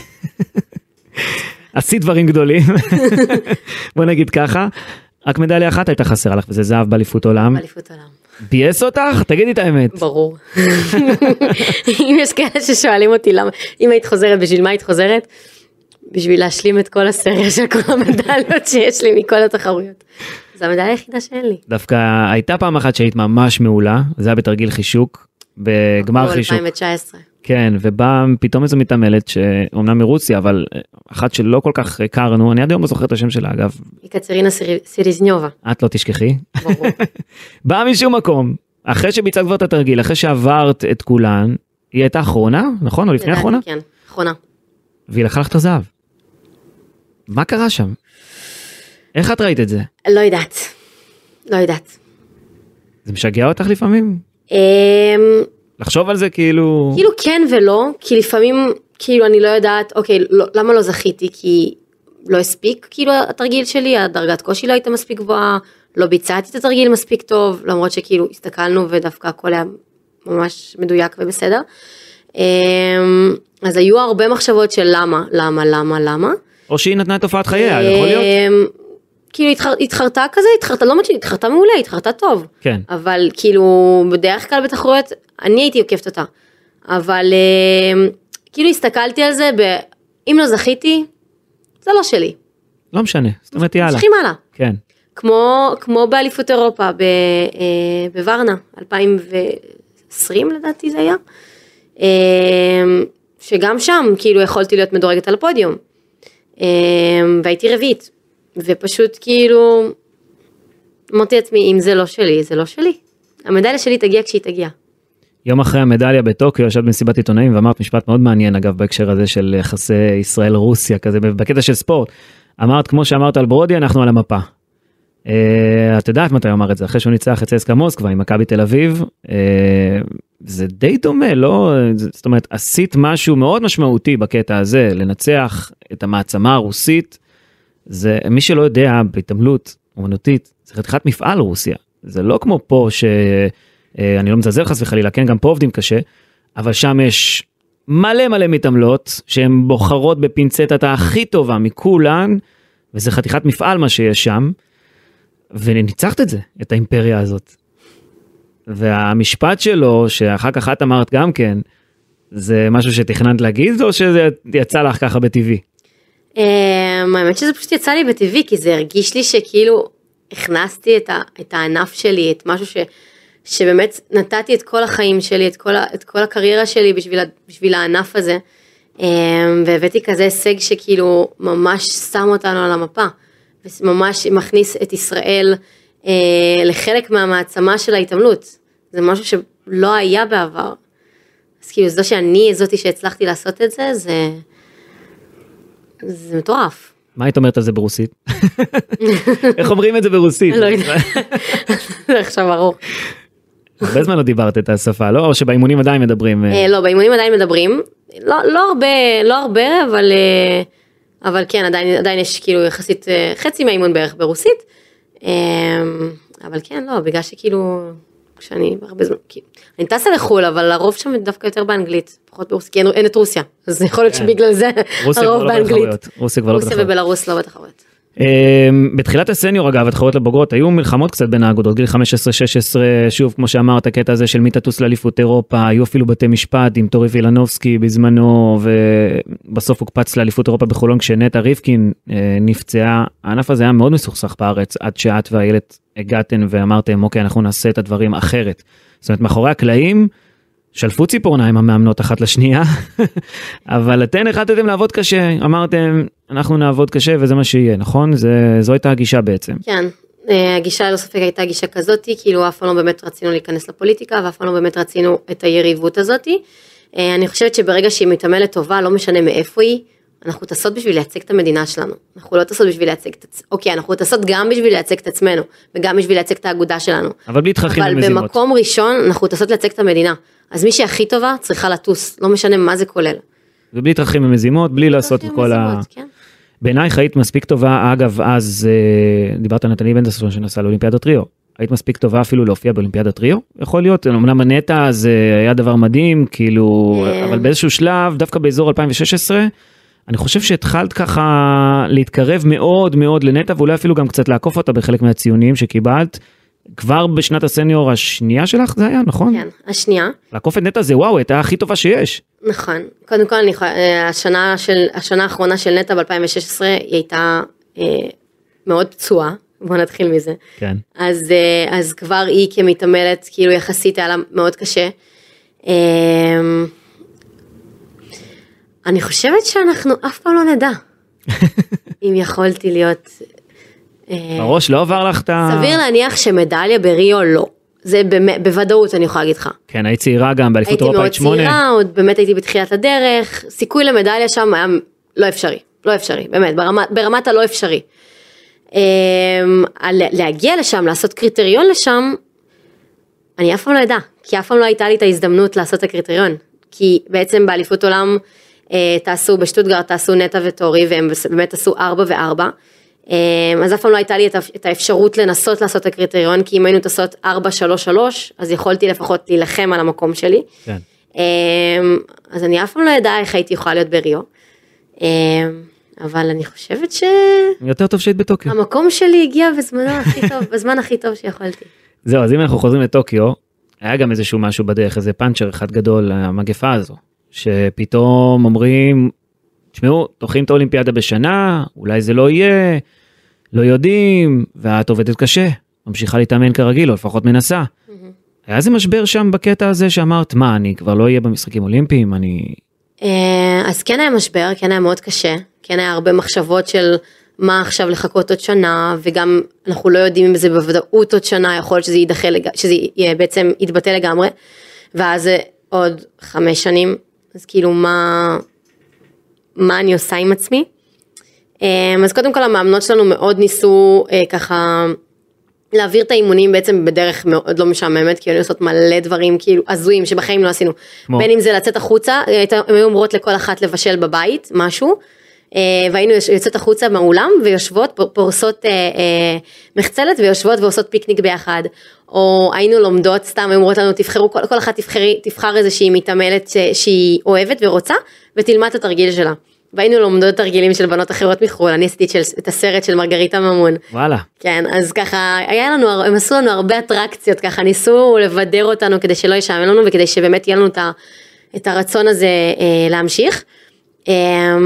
עשית דברים גדולים, בוא נגיד ככה. רק מדליה אחת הייתה חסרה לך וזה זהב באליפות עולם. באליפות עולם. ביאס אותך? תגידי את האמת. ברור. אם יש כאלה ששואלים אותי למה, אם היית חוזרת, בשביל מה היית חוזרת? בשביל להשלים את כל הסריה של כל המדליות שיש לי מכל התחרויות. זו המדליה היחידה שאין לי. דווקא הייתה פעם אחת שהיית ממש מעולה, זה היה בתרגיל חישוק, בגמר חישוק. 2019. כן, ובאה פתאום איזו מתעמלת שאומנם מרוסיה, אבל אחת שלא כל כך הכרנו, אני עד היום לא זוכר את השם שלה אגב, יקצרינה סיר- סיריזניובה, את לא תשכחי. ברור. באה משום מקום, אחרי שביצעת כבר את התרגיל, אחרי שעברת את כולן, היא הייתה אחרונה, נכון? או לפני לדעתי, האחרונה? כן, אחרונה. והיא לקחה לך את הזהב. מה קרה שם? איך את ראית את זה? לא יודעת. לא יודעת. זה משגע אותך לפעמים? אמ, לחשוב על זה כאילו... כאילו כן ולא, כי לפעמים כאילו אני לא יודעת, אוקיי, לא, למה לא זכיתי? כי לא הספיק כאילו התרגיל שלי, הדרגת קושי לא הייתה מספיק גבוהה, לא ביצעתי את התרגיל מספיק טוב, למרות שכאילו הסתכלנו ודווקא הכל היה ממש מדויק ובסדר. אמ, אז היו הרבה מחשבות של למה, למה, למה, למה. או שהיא נתנה את תופעת חייה, יכול להיות? אמ, כאילו התחר, התחרתה כזה, התחרתה, לא אומרת שהיא התחרתה מעולה, התחרתה טוב. כן. אבל כאילו בדרך כלל בתחרויות אני הייתי עוקפת אותה. אבל אמ, כאילו הסתכלתי על זה, ב... אם לא זכיתי, זה לא שלי. לא משנה, זאת אומרת יאללה. ממשיכים הלאה. כן. כמו, כמו באליפות אירופה ב, אה, בוורנה, 2020 לדעתי זה היה. אה, שגם שם כאילו יכולתי להיות מדורגת על הפודיום. אה, והייתי רביעית. ופשוט כאילו, אמרתי לעצמי, אם זה לא שלי, זה לא שלי. המדליה שלי תגיע כשהיא תגיע. יום אחרי המדליה בטוקיו ישבת במסיבת עיתונאים ואמרת משפט מאוד מעניין אגב בהקשר הזה של יחסי ישראל רוסיה כזה בקטע של ספורט. אמרת כמו שאמרת על ברודי אנחנו על המפה. Uh, את יודעת מתי הוא אמר את זה אחרי שהוא ניצח את צסקה מוסקבה עם מכבי תל אביב uh, זה די דומה לא זאת אומרת עשית משהו מאוד משמעותי בקטע הזה לנצח את המעצמה הרוסית. זה מי שלא יודע בהתעמלות אומנותית זה חתיכת מפעל רוסיה זה לא כמו פה ש... אה, לא מזלזל חס וחלילה, כן, גם פה עובדים קשה, אבל שם יש מלא מלא מתעמלות שהן בוחרות בפינצטת הכי טובה מכולן, וזה חתיכת מפעל מה שיש שם, וניצחת את זה, את האימפריה הזאת. והמשפט שלו, שאחר כך את אמרת גם כן, זה משהו שתכננת להגיד, או שזה יצא לך ככה בטבעי? אמ, האמת שזה פשוט יצא לי בטבעי, כי זה הרגיש לי שכאילו הכנסתי את, ה, את הענף שלי, את משהו ש, שבאמת נתתי את כל החיים שלי, את כל, את כל הקריירה שלי בשביל, בשביל הענף הזה, אמ, והבאתי כזה הישג שכאילו ממש שם אותנו על המפה, וממש מכניס את ישראל אה, לחלק מהמעצמה של ההתעמלות, זה משהו שלא היה בעבר. אז כאילו זו שאני זאתי שהצלחתי לעשות את זה, זה, זה מטורף. מה היית אומרת על זה ברוסית? איך אומרים את זה ברוסית? לא יודעת. זה עכשיו ארוך. הרבה זמן לא דיברת את השפה, לא? או שבאימונים עדיין מדברים? אה, אה, לא, באימונים עדיין מדברים, לא, לא הרבה, לא הרבה, אבל, אה, אבל כן, עדיין, עדיין יש כאילו יחסית חצי מהאימון בערך ברוסית. אבל כן, לא, בגלל שכאילו, כשאני הרבה זמן, כי- אני טסה לחו"ל, אבל הרוב שם דווקא יותר באנגלית, פחות ברוסית, כי אין, אין את רוסיה, אז יכול להיות כן. שבגלל זה רוסיה הרוב לא באנגלית. רוסיה כבר לא רוסיה בתחרויות. ובלרוס לא בתחרויות. אמ, בתחילת הסניור אגב, התחרויות לבוגרות, היו מלחמות קצת בין האגודות, גיל 15-16, שוב, כמו שאמרת, הקטע הזה של מי תטוס לאליפות אירופה, היו אפילו בתי משפט עם טורי וילנובסקי בזמנו, ובסוף הוקפץ לאליפות אירופה בחולון כשנטע ריבקין אה, נפצעה. הענף הזה היה מאוד מסוכסך בארץ, עד שאת ואיילת הגעתן ואמרתם, אוקיי, אנחנו נעשה את הדברים אחרת. זאת אומרת, מאחורי הקלעים, שלפו ציפורניים המאמנות אחת לשנייה, אבל אתן החלטתם לעבוד קשה, אמרתם אנחנו נעבוד קשה וזה מה שיהיה, נכון? זה, זו הייתה הגישה בעצם. כן, אה, הגישה ללא ספק הייתה גישה כזאתי, כאילו אף פעם לא באמת רצינו להיכנס לפוליטיקה ואף פעם לא באמת רצינו את היריבות הזאתי. אה, אני חושבת שברגע שהיא מתעמלת טובה, לא משנה מאיפה היא, אנחנו טסות בשביל לייצג את המדינה שלנו. אנחנו לא טסות בשביל לייצג את עצמנו, אוקיי, אנחנו טסות גם בשביל לייצג את עצמנו, וגם בשביל לייצג את האגודה שלנו. אבל בלי תככים אבל ומזימות. במקום ראשון אנחנו טסות לייצג את המדינה. אז מי שהכי טובה צריכה לטוס, לא משנה מה זה כולל. ובלי תככים ומזימות, בלי לעשות את כל ה... כן. בעינייך היית מספיק טובה, אגב, אז אה, דיברת על נתנאל בנדסון שנסע לאולימפיאדת ריו. היית מספיק טובה אפילו להופיע באולימפיאדת ריו? יכול להיות, אמנם הנטע זה היה דבר מדהים, כאילו, כן. אבל באיזשהו שלב, דווקא באזור 2016, אני חושב שהתחלת ככה להתקרב מאוד מאוד לנטע, ואולי אפילו גם קצת לעקוף אותה בחלק מהציונים שקיבלת. כבר בשנת הסניור השנייה שלך זה היה, נכון? כן, השנייה. לעקוף את נטע זה וואו, הייתה הכי טובה שיש. נכון, קודם כל אני יכולה, אה, השנה של, השנה האחרונה של נטע ב-2016 היא הייתה אה, מאוד פצועה, בוא נתחיל מזה. כן. אז, אה, אז כבר היא כמתעמלת, כאילו יחסית היה לה מאוד קשה. אה, אני חושבת שאנחנו אף פעם לא נדע. אם יכולתי להיות... אה, בראש לא עבר לך את ה... סביר להניח שמדליה בריו לא. זה באמת, בוודאות אני יכולה להגיד לך. כן, היית צעירה גם באליפות הייתי אירופה מאוד היית שמונה. צעירה, עוד באמת הייתי בתחילת הדרך, סיכוי למדליה שם היה לא אפשרי, לא אפשרי, באמת, ברמה, ברמת הלא אפשרי. אמ, להגיע לשם, לעשות קריטריון לשם, אני אף פעם לא אדע, כי אף פעם לא הייתה לי את ההזדמנות לעשות את הקריטריון. כי בעצם באליפות עולם אה, טסו בשטוטגרד, טסו נטע וטורי, והם באמת עשו ארבע וארבע. אה, אז אף פעם לא הייתה לי את האפ- את האפשרות לנסות לעשות את הקריטריון, כי אם היינו טסות ארבע, שלוש, שלוש, אז יכולתי לפחות להילחם על המקום שלי. כן. אמ, אז אני אף פעם לא אדע איך הייתי יכולה להיות בריו. אבל אני חושבת יותר טוב שהיית בטוקיו. שהמקום שלי הגיע בזמנו הכי טוב, בזמן הכי טוב שיכולתי. זהו, אז אם אנחנו חוזרים לטוקיו, היה גם איזשהו משהו בדרך, איזה פאנצ'ר אחד גדול, המגפה הזו, שפתאום אומרים, תשמעו, דוחים את האולימפיאדה בשנה, אולי זה לא יהיה, לא יודעים, ואת עובדת קשה, ממשיכה להתאמן כרגיל, או לפחות מנסה. היה איזה משבר שם בקטע הזה שאמרת, מה, אני כבר לא אהיה במשחקים אולימפיים, אני... אה, אז כן היה משבר, כן היה מאוד קשה, כן היה הרבה מחשבות של מה עכשיו לחכות עוד שנה, וגם אנחנו לא יודעים אם זה בוודאות עוד שנה, יכול להיות שזה יידחה. שזה בעצם יתבטא לגמרי, ואז עוד חמש שנים, אז כאילו מה, מה אני עושה עם עצמי. אה, אז קודם כל המאמנות שלנו מאוד ניסו אה, ככה להעביר את האימונים בעצם בדרך מאוד לא משעממת, כי היו עושות מלא דברים כאילו הזויים שבחיים לא עשינו. כמו? בין אם זה לצאת החוצה, הן היו אומרות לכל אחת לבשל בבית משהו, והיינו יוש- יוצאות החוצה מהאולם ויושבות, פורסות אה, אה, מחצלת ויושבות ועושות פיקניק ביחד. או היינו לומדות, סתם אומרות לנו תבחרו, כל, כל אחת תבחרי, תבחר איזושהי מתעמלת ש- שהיא אוהבת ורוצה, ותלמד את התרגיל שלה. והיינו לומדות תרגילים של בנות אחרות מחו"ל, אני עשיתי את, של, את הסרט של מרגריטה ממון. וואלה. כן, אז ככה, היה לנו, הם עשו לנו הרבה אטרקציות, ככה ניסו לבדר אותנו כדי שלא ישעמם לנו וכדי שבאמת יהיה לנו את, ה, את הרצון הזה אה, להמשיך. אה,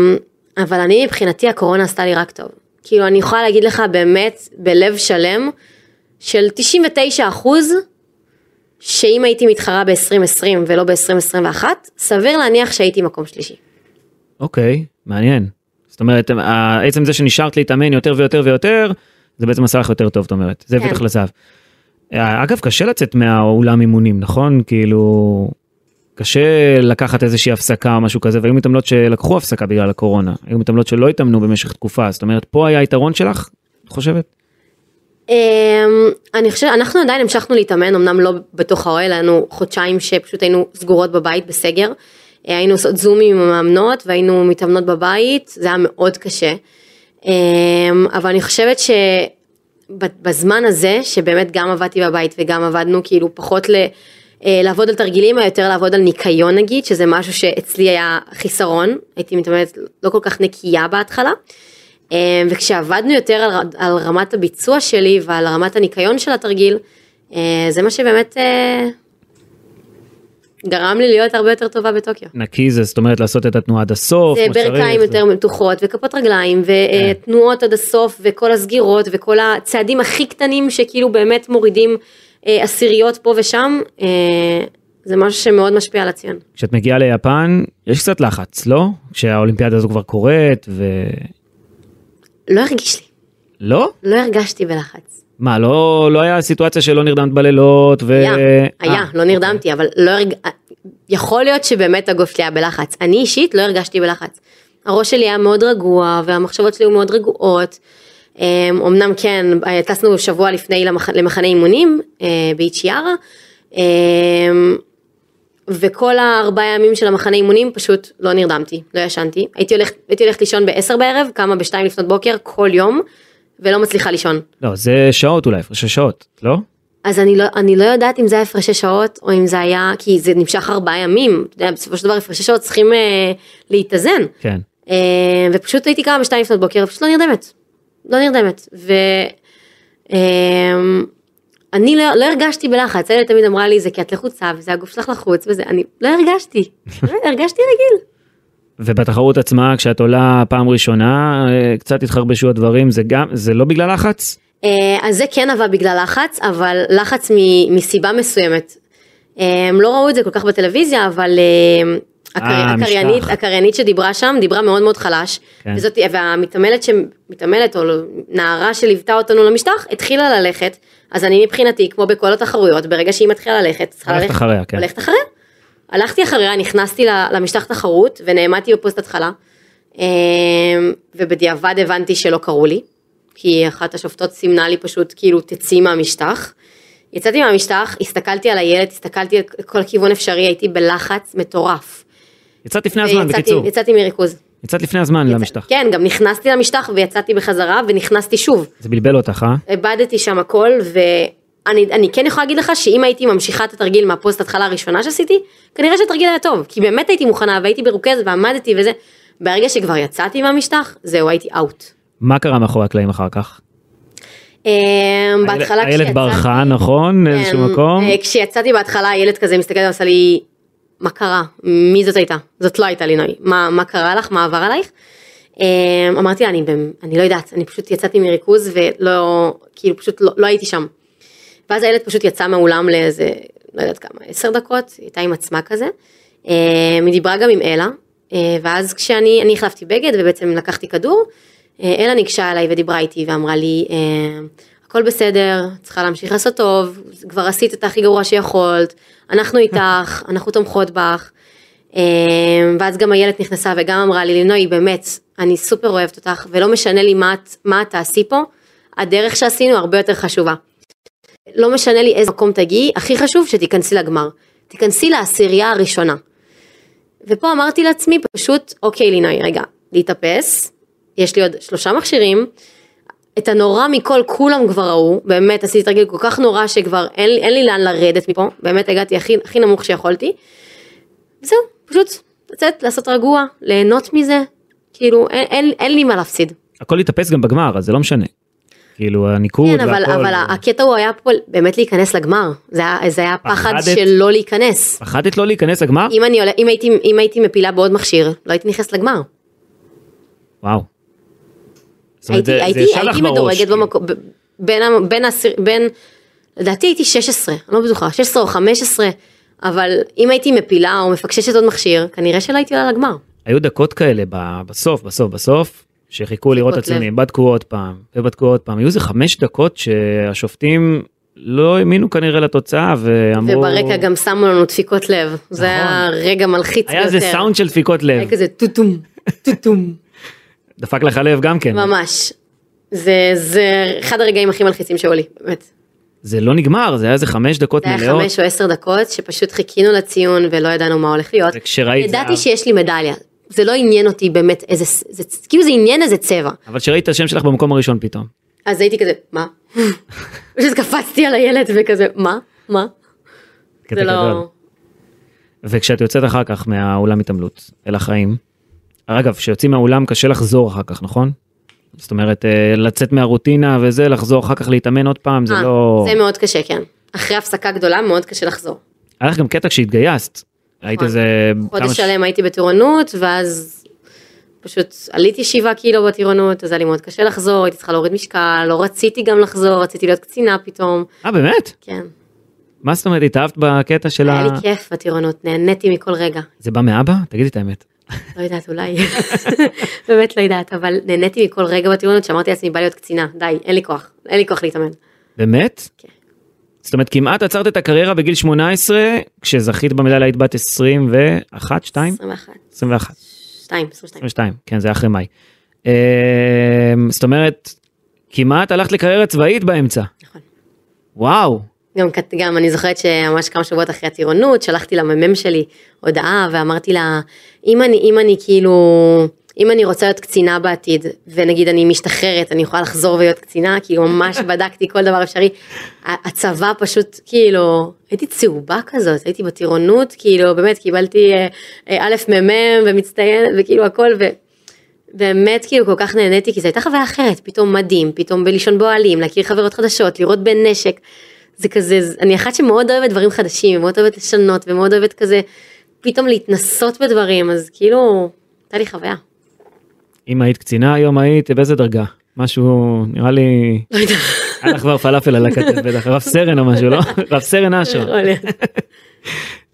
אבל אני מבחינתי הקורונה עשתה לי רק טוב. כאילו אני יכולה להגיד לך באמת בלב שלם של 99 אחוז שאם הייתי מתחרה ב-2020 ולא ב-2021, סביר להניח שהייתי מקום שלישי. אוקיי, מעניין. זאת אומרת, ה- עצם זה שנשארת להתאמן יותר ויותר ויותר, זה בעצם עשה לך יותר טוב, זאת אומרת. זה כן. בטח לזהב. אה, אגב, קשה לצאת מהאולם אימונים, נכון? כאילו, קשה לקחת איזושהי הפסקה או משהו כזה, והיו מתעמלות שלקחו הפסקה בגלל הקורונה. היו מתעמלות שלא התאמנו במשך תקופה, זאת אומרת, פה היה יתרון שלך, את חושבת? אמ, אני חושבת, אנחנו עדיין המשכנו להתאמן, אמנם לא בתוך האוהל, היה לנו חודשיים שפשוט היינו סגורות בבית בסגר. אה, היינו עושות זומים עם המאמנות והיינו מתאמנות בבית, זה היה מאוד קשה. אמ, אבל אני חושבת שבזמן הזה, שבאמת גם עבדתי בבית וגם עבדנו כאילו פחות ל... אה, לעבוד על תרגילים, אלא יותר לעבוד על ניקיון נגיד, שזה משהו שאצלי היה חיסרון, הייתי מתאמנת לא כל כך נקייה בהתחלה. אה, וכשעבדנו יותר על, על רמת הביצוע שלי ועל רמת הניקיון של התרגיל, אה, זה מה שבאמת גרם לי להיות הרבה יותר טובה בטוקיו. נקי זה, זאת אומרת, לעשות את התנועה עד הסוף, זה ברכיים זה- יותר מתוחות וכפות רגליים כן. ותנועות עד הסוף וכל הסגירות וכל הצעדים הכי קטנים שכאילו באמת מורידים עשיריות פה ושם, אה, זה משהו שמאוד משפיע על הציון. כשאת מגיעה ליפן, יש קצת לחץ, לא? כשהאולימפיאדה הזו כבר קורית, ו... לא הרגיש לי, לא? לא הרגשתי בלחץ. מה, לא, לא היה סיטואציה שלא נרדמת בלילות ו... היה, אה, היה, לא נרדמתי, אבל לא הרג... יכול להיות שבאמת הגוף שלי היה בלחץ. אני אישית לא הרגשתי בלחץ. הראש שלי היה מאוד רגוע, והמחשבות שלי היו מאוד רגועות. אמ, אמנם כן, טסנו שבוע לפני למח... למחנה אימונים אה, באיצ'יארה, אמ, וכל הארבעה ימים של המחנה אימונים פשוט לא נרדמתי, לא ישנתי. הייתי הולכת, הייתי הולכת לישון בעשר בערב, קמה בשתיים לפנות בוקר כל יום, ולא מצליחה לישון. לא, זה שעות אולי, הפרשי שעות, לא? אז אני לא, אני לא יודעת אם זה היה הפרשי שעות או אם זה היה כי זה נמשך ארבעה ימים, אתה יודע, בסופו של דבר הפרשי שעות צריכים אה, להתאזן. כן. אה, ופשוט הייתי קמה בשתיים לפנות בוקר ופשוט לא נרדמת. לא נרדמת. ו... אה, אני לא, לא הרגשתי בלחץ, אלה תמיד אמרה לי זה כי את לחוצה וזה הגוף שלך לחוץ וזה, אני לא הרגשתי, הרגשתי רגיל. ובתחרות עצמה, כשאת עולה פעם ראשונה, אה, קצת התחרבשו הדברים, זה גם, זה לא בגלל לחץ? אה, אז זה כן עבד בגלל לחץ, אבל לחץ מ- מסיבה מסוימת. אה, הם לא ראו את זה כל כך בטלוויזיה, אבל הקריינית, משטח. הקריינית שדיברה שם דיברה מאוד מאוד חלש, כן. וזאת, והמתעמלת שמתעמלת או נערה שליוותה אותנו למשטח התחילה ללכת, אז אני מבחינתי כמו בכל התחרויות ברגע שהיא מתחילה ללכת, צריכה הלכת ללכת, אחריה, כן. הולכת אחריה. הלכתי אחריה, נכנסתי למשטח תחרות ונעמדתי בפוסט התחלה, אמ, ובדיעבד הבנתי שלא קראו לי, כי אחת השופטות סימנה לי פשוט כאילו תצאי מהמשטח. יצאתי מהמשטח, הסתכלתי על הילד, הסתכלתי על כל כיוון אפשרי, הייתי בלחץ מטורף. יצאת לפני הזמן, ויצאתי- בקיצור. יצאתי מריכוז. יצאת לפני הזמן למשטח. כן, גם נכנסתי למשטח ויצאתי בחזרה ונכנסתי שוב. זה בלבל אותך, אה? איבדתי שם הכל ואני אני כן יכולה להגיד לך שאם הייתי ממשיכה את התרגיל מהפוסט התחלה הראשונה שעשיתי, כנראה שהתרגיל היה טוב, כי באמת הייתי מוכנה והייתי מרוכזת ועמדתי וזה. ברגע שכבר יצאתי מהמשטח, זהו, הייתי אאוט. מה קרה מאחורי הקלעים אחר כך? אמ, בהתחלה הילד כשיצאתי- ברחה, נכון? איזשהו כן, מקום? אה, כשיצאתי בהתחלה הילד כזה מסתכל ועשה לי מה קרה מי זאת הייתה זאת לא הייתה לי נוי מה מה קרה לך מה עבר עלייך. אה, אמרתי לה אני, אני לא יודעת אני פשוט יצאתי מריכוז ולא כאילו פשוט לא, לא הייתי שם. ואז הילד פשוט יצא מהאולם לאיזה לא יודעת כמה עשר דקות היא הייתה עם עצמה כזה. אה, היא דיברה גם עם אלה אה, ואז כשאני אני החלפתי בגד ובעצם לקחתי כדור. אה, אלה ניגשה אליי ודיברה איתי ואמרה לי אה, הכל בסדר צריכה להמשיך לעשות טוב כבר עשית את הכי גרוע שיכולת אנחנו איתך אנחנו תומכות בך. אה, ואז גם איילת נכנסה וגם אמרה לי לינוי באמת אני סופר אוהבת אותך ולא משנה לי מה מה תעשי פה הדרך שעשינו הרבה יותר חשובה. לא משנה לי איזה מקום תגיעי, הכי חשוב שתיכנסי לגמר. תיכנסי לעשירייה הראשונה. ופה אמרתי לעצמי פשוט, אוקיי לינוי, רגע, להתאפס, יש לי עוד שלושה מכשירים, את הנורא מכל כולם כבר ראו, באמת עשיתי תרגיל כל כך נורא שכבר אין, אין לי לאן לרדת מפה, באמת הגעתי הכי, הכי נמוך שיכולתי. זהו, פשוט לצאת, לעשות רגוע, ליהנות מזה, כאילו אין, אין, אין לי מה להפסיד. הכל התאפס גם בגמר, אז זה לא משנה. כאילו הניקוד כן, אבל, והכל. אבל הקטע הוא היה פה באמת להיכנס לגמר, זה היה, זה היה פחד? של לא להיכנס. פחדת לא להיכנס לגמר? אם, אני, אם, הייתי, אם הייתי מפילה בעוד מכשיר, לא הייתי נכנסת לגמר. וואו. אומרת, הייתי, זה- זה הייתי, לך הייתי מדורגת כאילו. במקום, בין, בין, בין, לדעתי הייתי 16, אני לא בטוחה, 16 או 15, אבל אם הייתי מפילה או מפקששת עוד מכשיר, כנראה שלא הייתי עולה לגמר. היו דקות כאלה בסוף, בסוף, בסוף, שחיכו לראות את. הציונים, בדקו עוד פעם, ובדקו עוד פעם. היו איזה חמש דקות שהשופטים לא האמינו כנראה לתוצאה, ואמרו... וברקע גם שמו לנו דפיקות לב, זה היה רגע מלחיץ נכון. היה ביותר. איזה סאונד של דפיקות לב. היה כזה טוטום, טוטום. דפק לך לב גם כן. ממש. זה, זה אחד הרגעים הכי מלחיצים שהיו לי, באמת. זה לא נגמר, זה היה איזה חמש דקות זה היה מלאות. חמש או עשר דקות שפשוט חיכינו לציון ולא ידענו מה הולך להיות. וכשראית ידעתי זהב. שיש לי מדליה, זה לא עניין אותי באמת איזה, זה, כאילו זה עניין איזה צבע. אבל כשראית את השם שלך במקום הראשון פתאום. אז הייתי כזה, מה? פשוט קפצתי על הילד וכזה, מה? מה? זה. לא... וכשאת יוצאת אחר כך מהאולם התעמלות אל החיים, אגב, כשיוצאים מהאולם קשה לחזור אחר כך, נכון? זאת אומרת, אה, לצאת מהרוטינה וזה, לחזור אחר כך להתאמן עוד פעם, זה אה, לא... זה מאוד קשה, כן. אחרי הפסקה גדולה מאוד קשה לחזור. היה לך גם קטע כשהתגייסת. היית נכון. איזה... חודש שלם הייתי בטירונות, ואז פשוט עליתי שבעה קילו בטירונות, אז היה לי מאוד קשה לחזור, הייתי צריכה להוריד משקל, לא רציתי גם לחזור, רציתי להיות קצינה פתאום, אה, באמת? כן. מה זאת אומרת, התאהבת בקטע של ה... היה לי כיף בטירונות, נהניתי מכל רגע. זה בא מאבא? תגידי את האמת. לא יודעת, אולי, באמת לא יודעת, אבל נהניתי מכל רגע בטירונות, שאמרתי לעצמי, בא להיות קצינה, די, אין לי כוח, אין לי כוח להתאמן. באמת? כן. זאת אומרת, כמעט עצרת את הקריירה בגיל 18, כשזכית במדליה היית בת 21, 2? 21, 21. 2, 22. 22, כן, זה אחרי מאי. אה, זאת אומרת, כמעט הלכת לקריירה צבאית באמצע. נכון. וואו, גם, גם אני זוכרת שממש כמה שבועות אחרי הטירונות שלחתי למ"מ שלי הודעה ואמרתי לה אם אני אם אני כאילו אם אני רוצה להיות קצינה בעתיד ונגיד אני משתחררת אני יכולה לחזור ולהיות קצינה? כאילו ממש בדקתי כל דבר אפשרי. הצבא פשוט כאילו הייתי צהובה כזאת הייתי בטירונות כאילו באמת קיבלתי אה, אה, א' מ"מ ומצטיינת וכאילו הכל ו... באמת כאילו כל כך נהניתי כי זו הייתה חוויה אחרת פתאום מדהים פתאום בלישון באוהלים להכיר חברות חדשות לראות בנשק זה כזה זה- אני אחת שמאוד אוהבת דברים חדשים מאוד אוהבת לשנות ומאוד אוהבת כזה פתאום להתנסות בדברים אז כאילו הייתה לי חוויה. אם היית קצינה היום היית באיזה דרגה? משהו, נראה לי, לא. היה לך כבר פלאפל על הכתף בטח, רב סרן או משהו, לא? רב סרן אשר.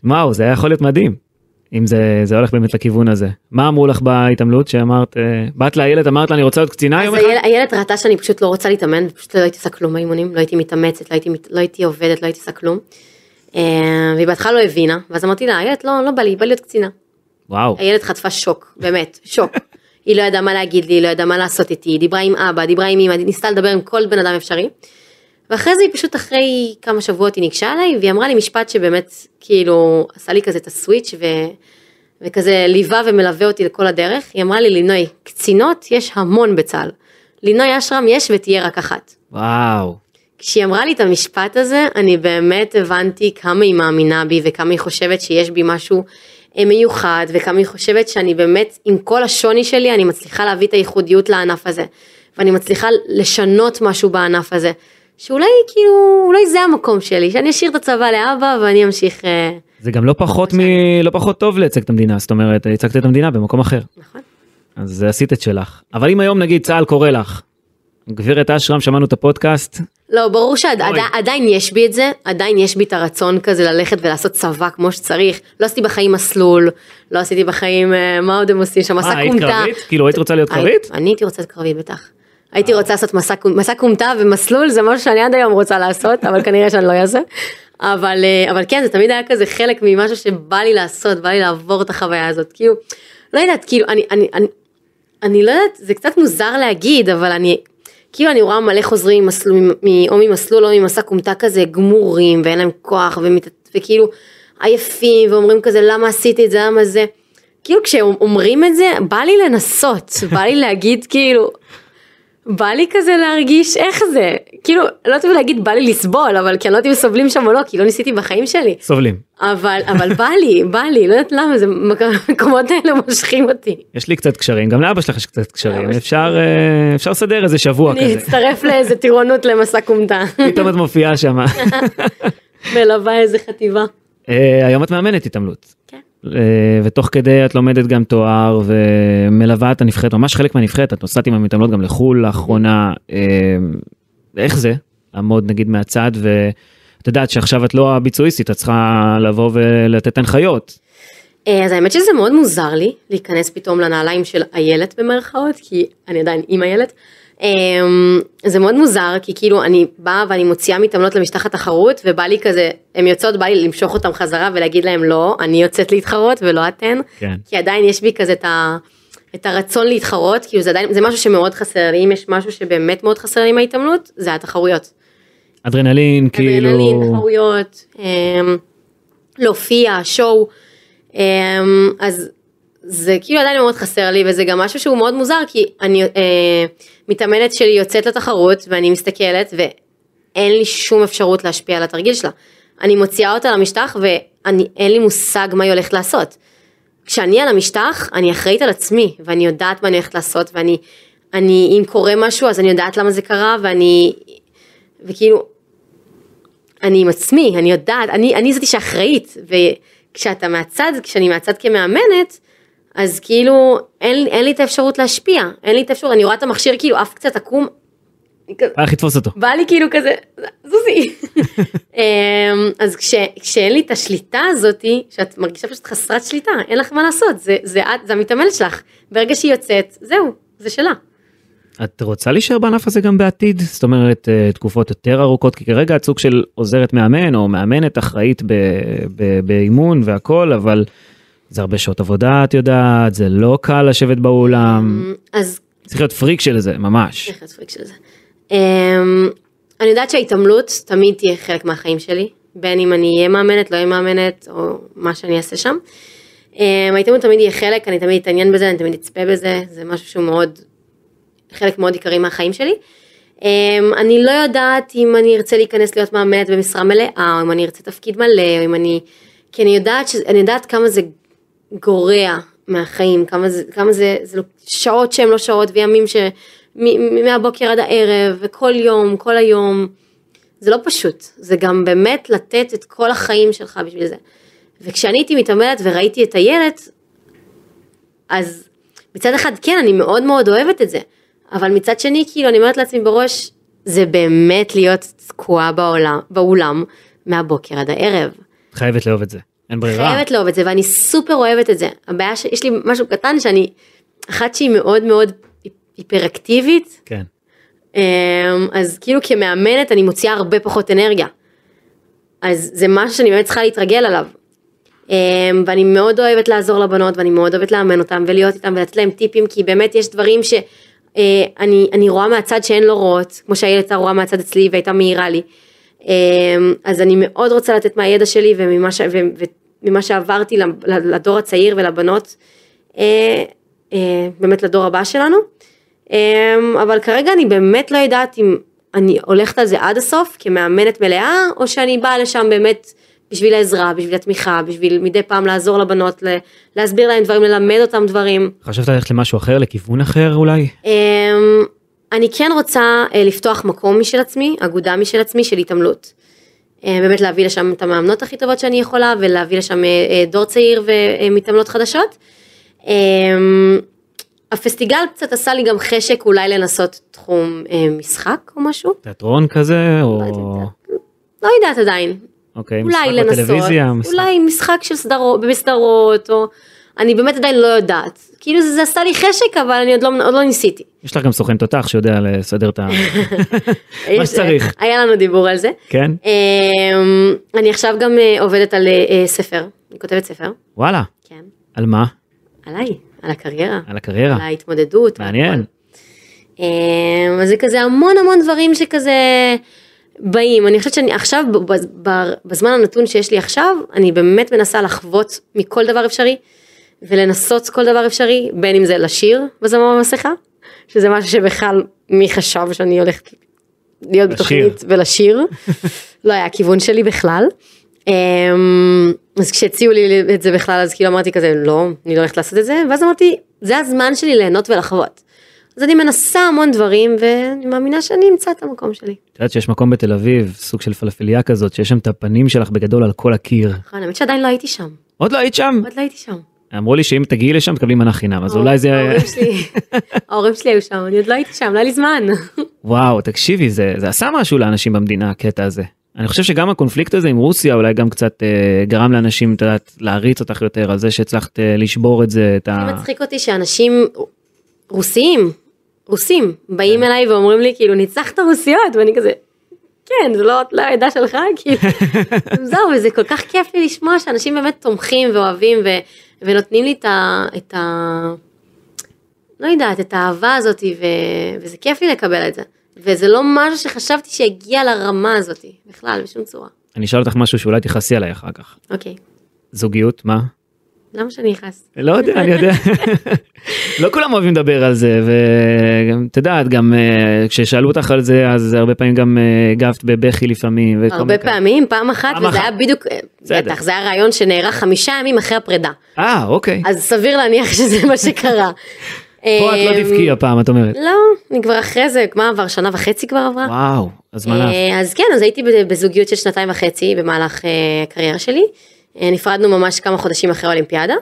וואו, זה היה יכול להיות מדהים. אם זה, זה הולך באמת לכיוון הזה. מה אמרו לך בהתעמלות שאמרת, אה, באת לאיילת, אמרת לה אני רוצה להיות קצינה יום אז אחד? איילת- איילת ראתה שאני פשוט לא רוצה להתאמן, פשוט לא הייתי עושה כלום באימונים, לא הייתי מתאמצת, לא הייתי, לא הייתי עובדת, לא הייתי עושה כלום. אה, והיא בהתחלה לא הבינה, ואז אמרתי לה, איילת לא, לא בא לי, בא להיות קצינה. וואו, הילד חטפה שוק, באמת, שוק. היא לא ידעה מה להגיד לי, היא לא ידעה מה לעשות איתי, היא דיברה עם אבא, דיברה עם אמא, ניסתה לדבר עם כל בן אדם אפשרי. ואחרי זה היא פשוט אחרי כמה שבועות היא ניגשה אליי והיא אמרה לי משפט שבאמת כאילו עשה לי כזה את הסוויץ' ו... וכזה ליווה ומלווה אותי לכל הדרך. היא אמרה לי לינוי, קצינות יש המון בצה"ל. לינוי אשרם יש ותהיה רק אחת. וואו, כשהיא אמרה לי את המשפט הזה, אני באמת הבנתי כמה היא מאמינה בי וכמה היא חושבת שיש בי משהו אה, מיוחד וכמה היא חושבת שאני באמת, עם כל השוני שלי, אני מצליחה להביא את הייחודיות לענף הזה. ואני מצליחה לשנות משהו בענף הזה. שאולי כאילו, אולי זה המקום שלי, שאני אשאיר את הצבא לאבא ואני אמשיך, אה, זה גם לא פחות, מ... לא פחות טוב לייצג את המדינה, זאת אומרת, ייצגת את המדינה במקום אחר. נכון? אז עשית את שלך. אבל אם היום נגיד צה"ל קורא לך, גברת אשרם, שמענו את הפודקאסט, לא, ברור שעדיין. עדיין יש בי את זה, עדיין יש בי את הרצון כזה ללכת ולעשות צבא כמו שצריך. לא עשיתי בחיים מסלול, לא עשיתי בחיים, אה, מה עוד הם עושים שם, מסע אה, היית כומתה. קרבית? כאילו היית רוצה להיות קרבית? הי- אני הייתי רוצה להיות קרבית בטח. הייתי רוצה לעשות מסע כומ- מסע כומתה ומסלול זה משהו שאני עד היום רוצה לעשות אבל כנראה שאני לא אעשה. אבל אה, אבל כן זה תמיד היה כזה חלק ממשהו שבא לי לעשות בא לי לעבור את החוויה הזאת כאילו לא יודעת כאילו אני אני אני, אני לא יודעת זה קצת מוזר להגיד אבל אני כאילו אני רואה מלא חוזרים ממסלול או ממסלול או ממסע כומתה כזה גמורים ואין להם כוח ומת, וכאילו עייפים ואומרים כזה למה עשיתי את זה למה זה. כאילו כשאומרים את זה בא לי לנסות בא לי להגיד כאילו בא לי כזה להרגיש איך זה כאילו לא יודעת אם להגיד בא לי לסבול אבל כי אני לא יודעת אם סובלים שם או לא כי לא ניסיתי בחיים שלי סובלים. אבל אבל בא לי בא לי לא יודעת למה זה המקומות האלה מושכים אותי. יש לי קצת קשרים, גם לאבא שלך יש קצת קשרים. אפשר אה, אפשר לסדר איזה שבוע אני כזה. אצטרף לאיזה טירונות למסע כומתה פתאום את מופיעה שם. מלווה איזה חטיבה. אה, היום את מאמנת התעמלות. כן. אה, ותוך כדי את לומדת גם תואר ומלווה את הנבחרת, ממש חלק מהנבחרת, את נוסעת עם המתעמלות גם לחו"ל לאחרונה. אה, איך זה? לעמוד נגיד מהצד ואת יודעת שעכשיו את לא הביצועיסטית, את צריכה לבוא ולתת הנחיות. אה, אז האמת שזה מאוד מוזר לי להיכנס פתאום לנעליים של איילת במרכאות כי אני עדיין עם איילת. אמ, זה מאוד מוזר כי כאילו אני באה ואני מוציאה מתעמלות למשטח התחרות ובא לי כזה הן יוצאות בא לי למשוך אותם חזרה ולהגיד להם לא אני יוצאת להתחרות ולא אתן כן. כי עדיין יש בי כזה את, ה, את הרצון להתחרות כאילו זה עדיין זה משהו שמאוד חסר לי אם יש משהו שבאמת מאוד חסר לי מההתעמלות זה התחרויות. אדרנלין, כאילו... אדרנלין, תחרויות, אמ, להופיע, שואו, אמ, אז זה כאילו עדיין מאוד חסר לי וזה גם משהו שהוא מאוד מוזר כי אני אה, מתאמנת שלי יוצאת לתחרות ואני מסתכלת ואין לי שום אפשרות להשפיע על התרגיל שלה. אני מוציאה אותה למשטח ואין לי מושג מה היא הולכת לעשות. כשאני על המשטח אני אחראית על עצמי ואני יודעת מה אני הולכת לעשות ואני אני אם קורה משהו אז אני יודעת למה זה קרה ואני וכאילו אני עם עצמי, אני יודעת, אני, אני זאתי שאחראית, וכשאתה מהצד, כשאני מהצד כמאמנת, אז כאילו אין, אין לי את האפשרות להשפיע, אין לי את האפשרות, אני רואה את המכשיר כאילו עף קצת עקום, בא לך לתפוס אותו. בא לי כאילו כזה, זוזי. אמ, אז כש, כשאין לי את השליטה הזאתי, שאת מרגישה פשוט חסרת שליטה, אין לך מה לעשות, זה, זה, את- זה המתעמלת שלך, ברגע שהיא יוצאת, זהו, זה שלה. את רוצה להישאר בענף הזה גם בעתיד? זאת אומרת, אה, תקופות יותר ארוכות, כי כרגע את סוג של עוזרת מאמן או מאמנת אחראית באימון והכל, אבל זה הרבה שעות עבודה, את יודעת, זה לא קל לשבת באולם, אז צריך להיות פריק של זה, ממש. איך הפריק של זה. Um, אני יודעת שההתעמלות תמיד תהיה חלק מהחיים שלי, בין אם אני אהיה מאמנת, לא אהיה מאמנת, או מה שאני אעשה שם. Um, ההתעמלות תמיד יהיה חלק, אני תמיד אתעניין בזה, אני תמיד אצפה בזה, זה משהו שהוא מאוד, חלק מאוד עיקרי מהחיים שלי. Um, אני לא יודעת אם אני ארצה להיכנס להיות מאמנת במשרה מלאה, או אם אני ארצה תפקיד מלא, או אם אני, כי אני יודעת, ש... אני יודעת כמה זה גורע מהחיים, כמה זה, כמה זה, זה לא, שעות שהן לא שעות וימים ש... מהבוקר עד הערב וכל יום, כל היום. זה לא פשוט, זה גם באמת לתת את כל החיים שלך בשביל זה. וכשאני הייתי מתעמלת וראיתי את הילד, אז מצד אחד כן, אני מאוד מאוד אוהבת את זה, אבל מצד שני, כאילו, אני אומרת לעצמי בראש, זה באמת להיות תקועה בעולם, באולם מהבוקר עד הערב. חייבת לאהוב את זה. אין ברירה. חייבת לאהוב את זה ואני סופר אוהבת את זה. הבעיה שיש לי משהו קטן שאני אחת שהיא מאוד מאוד היפראקטיבית כן. אמ, אז כאילו כמאמנת אני מוציאה הרבה פחות אנרגיה. אז זה משהו שאני באמת צריכה להתרגל עליו. אמ, ואני מאוד אוהבת לעזור לבנות ואני מאוד אוהבת לאמן אותם ולהיות איתם ולתת להם טיפים כי באמת יש דברים שאני אני רואה מהצד שהן לא רואות כמו שהילד הייתה רואה מהצד אצלי והייתה מעירה לי. אמ, אז אני מאוד רוצה לתת מהידע שלי וממה, ש, ו, וממה שעברתי לדור הצעיר ולבנות אה, אה, באמת לדור הבא שלנו. אמ, אבל כרגע אני באמת לא יודעת אם אני הולכת על זה עד הסוף כמאמנת מלאה, או שאני באה לשם באמת בשביל העזרה, בשביל התמיכה, בשביל מדי פעם לעזור לבנות, להסביר להם דברים, ללמד אותם דברים. חשבת ללכת למשהו אחר, לכיוון אחר אולי? אני כן רוצה אה, לפתוח מקום משל עצמי, אגודה משל עצמי של התעמלות. אה, באמת להביא לשם את המאמנות הכי טובות שאני יכולה, ולהביא לשם אה, דור צעיר ומתעמלות חדשות. הפסטיגל קצת עשה לי גם חשק אולי לנסות תחום אה, משחק או משהו. תיאטרון כזה או... לא יודעת עדיין. אוקיי, אולי משחק לנסות, בטלוויזיה. משחק. אולי משחק של סדרות, בסדרות, או... אני באמת עדיין לא יודעת. כאילו זה, זה עשה לי חשק אבל אני עוד לא, עוד לא ניסיתי. יש לך גם סוכן תותח שיודע לסדר את ה... מה שצריך. היה לנו דיבור על זה. כן. אמ, אני עכשיו גם אה, עובדת על אה, ספר, אני כותבת ספר. וואלה. כן. על מה? עליי. על הקריירה. על הקריירה. על ההתמודדות. מעניין. אמ, אז זה כזה המון המון דברים שכזה באים. אני חושבת שאני עכשיו, בזמן הנתון שיש לי עכשיו, אני באמת מנסה לחוות מכל דבר אפשרי, ולנסות כל דבר אפשרי, בין אם זה לשיר בזמר במסכה, שזה משהו שבכלל מי חשב שאני הולכת להיות בתוכנית ולשיר, לא היה הכיוון שלי בכלל. אמ, אז כשהציעו לי את זה בכלל אז כאילו אמרתי כזה לא אני לא הולכת לעשות את זה ואז אמרתי זה הזמן שלי ליהנות ולחוות. אז אני מנסה המון דברים ואני מאמינה שאני אמצא את המקום שלי. את יודעת שיש מקום בתל אביב סוג של פלאפליה כזאת שיש שם את הפנים שלך בגדול על כל הקיר. נכון האמת שעדיין לא הייתי שם. עוד לא היית שם? עוד לא הייתי שם. אמרו לי שאם תגיעי לשם תקבלי מנה חינם אז אולי זה ההורים שלי היו שם אני עוד לא הייתי שם לא היה לי זמן. וואו תקשיבי זה זה עשה משהו לאנשים במדינה הקטע הזה. אני חושב שגם הקונפליקט הזה עם רוסיה אולי גם קצת אה, גרם לאנשים את יודעת להריץ אותך יותר על זה שהצלחת אה, לשבור את זה את ה... זה מצחיק אותי שאנשים רוסיים רוסים באים כן. אליי ואומרים לי כאילו ניצחת רוסיות ואני כזה כן זה לא, לא העדה שלך כאילו זהו וזה כל כך כיף לי לשמוע שאנשים באמת תומכים ואוהבים ו, ונותנים לי את ה... את ה... לא יודעת את האהבה הזאתי ו, וזה כיף לי לקבל את זה. וזה לא משהו שחשבתי שיגיע לרמה הזאת, בכלל, בשום צורה. אני אשאל אותך משהו שאולי תכעסי עליי אחר כך. אוקיי. זוגיות, מה? למה שאני אכעס? לא יודע, אני יודע. לא כולם אוהבים לדבר על זה, וגם, את יודעת, גם אה, כששאלו אותך על זה, אז הרבה פעמים גם אה, הגבת בבכי לפעמים. הרבה פעמים, פעם אחת, וזה היה בדיוק, אה, בטח, זה היה רעיון שנערך חמישה ימים אחרי הפרידה. אה, אוקיי. אז סביר להניח שזה מה שקרה. פה את לא תבכי הפעם, את אומרת. לא, אני כבר אחרי זה, מה עבר? שנה וחצי כבר עברה? וואו, אז מה לך? אז כן, אז הייתי בזוגיות של שנתיים וחצי במהלך הקריירה שלי. נפרדנו ממש כמה חודשים אחרי האולימפיאדה.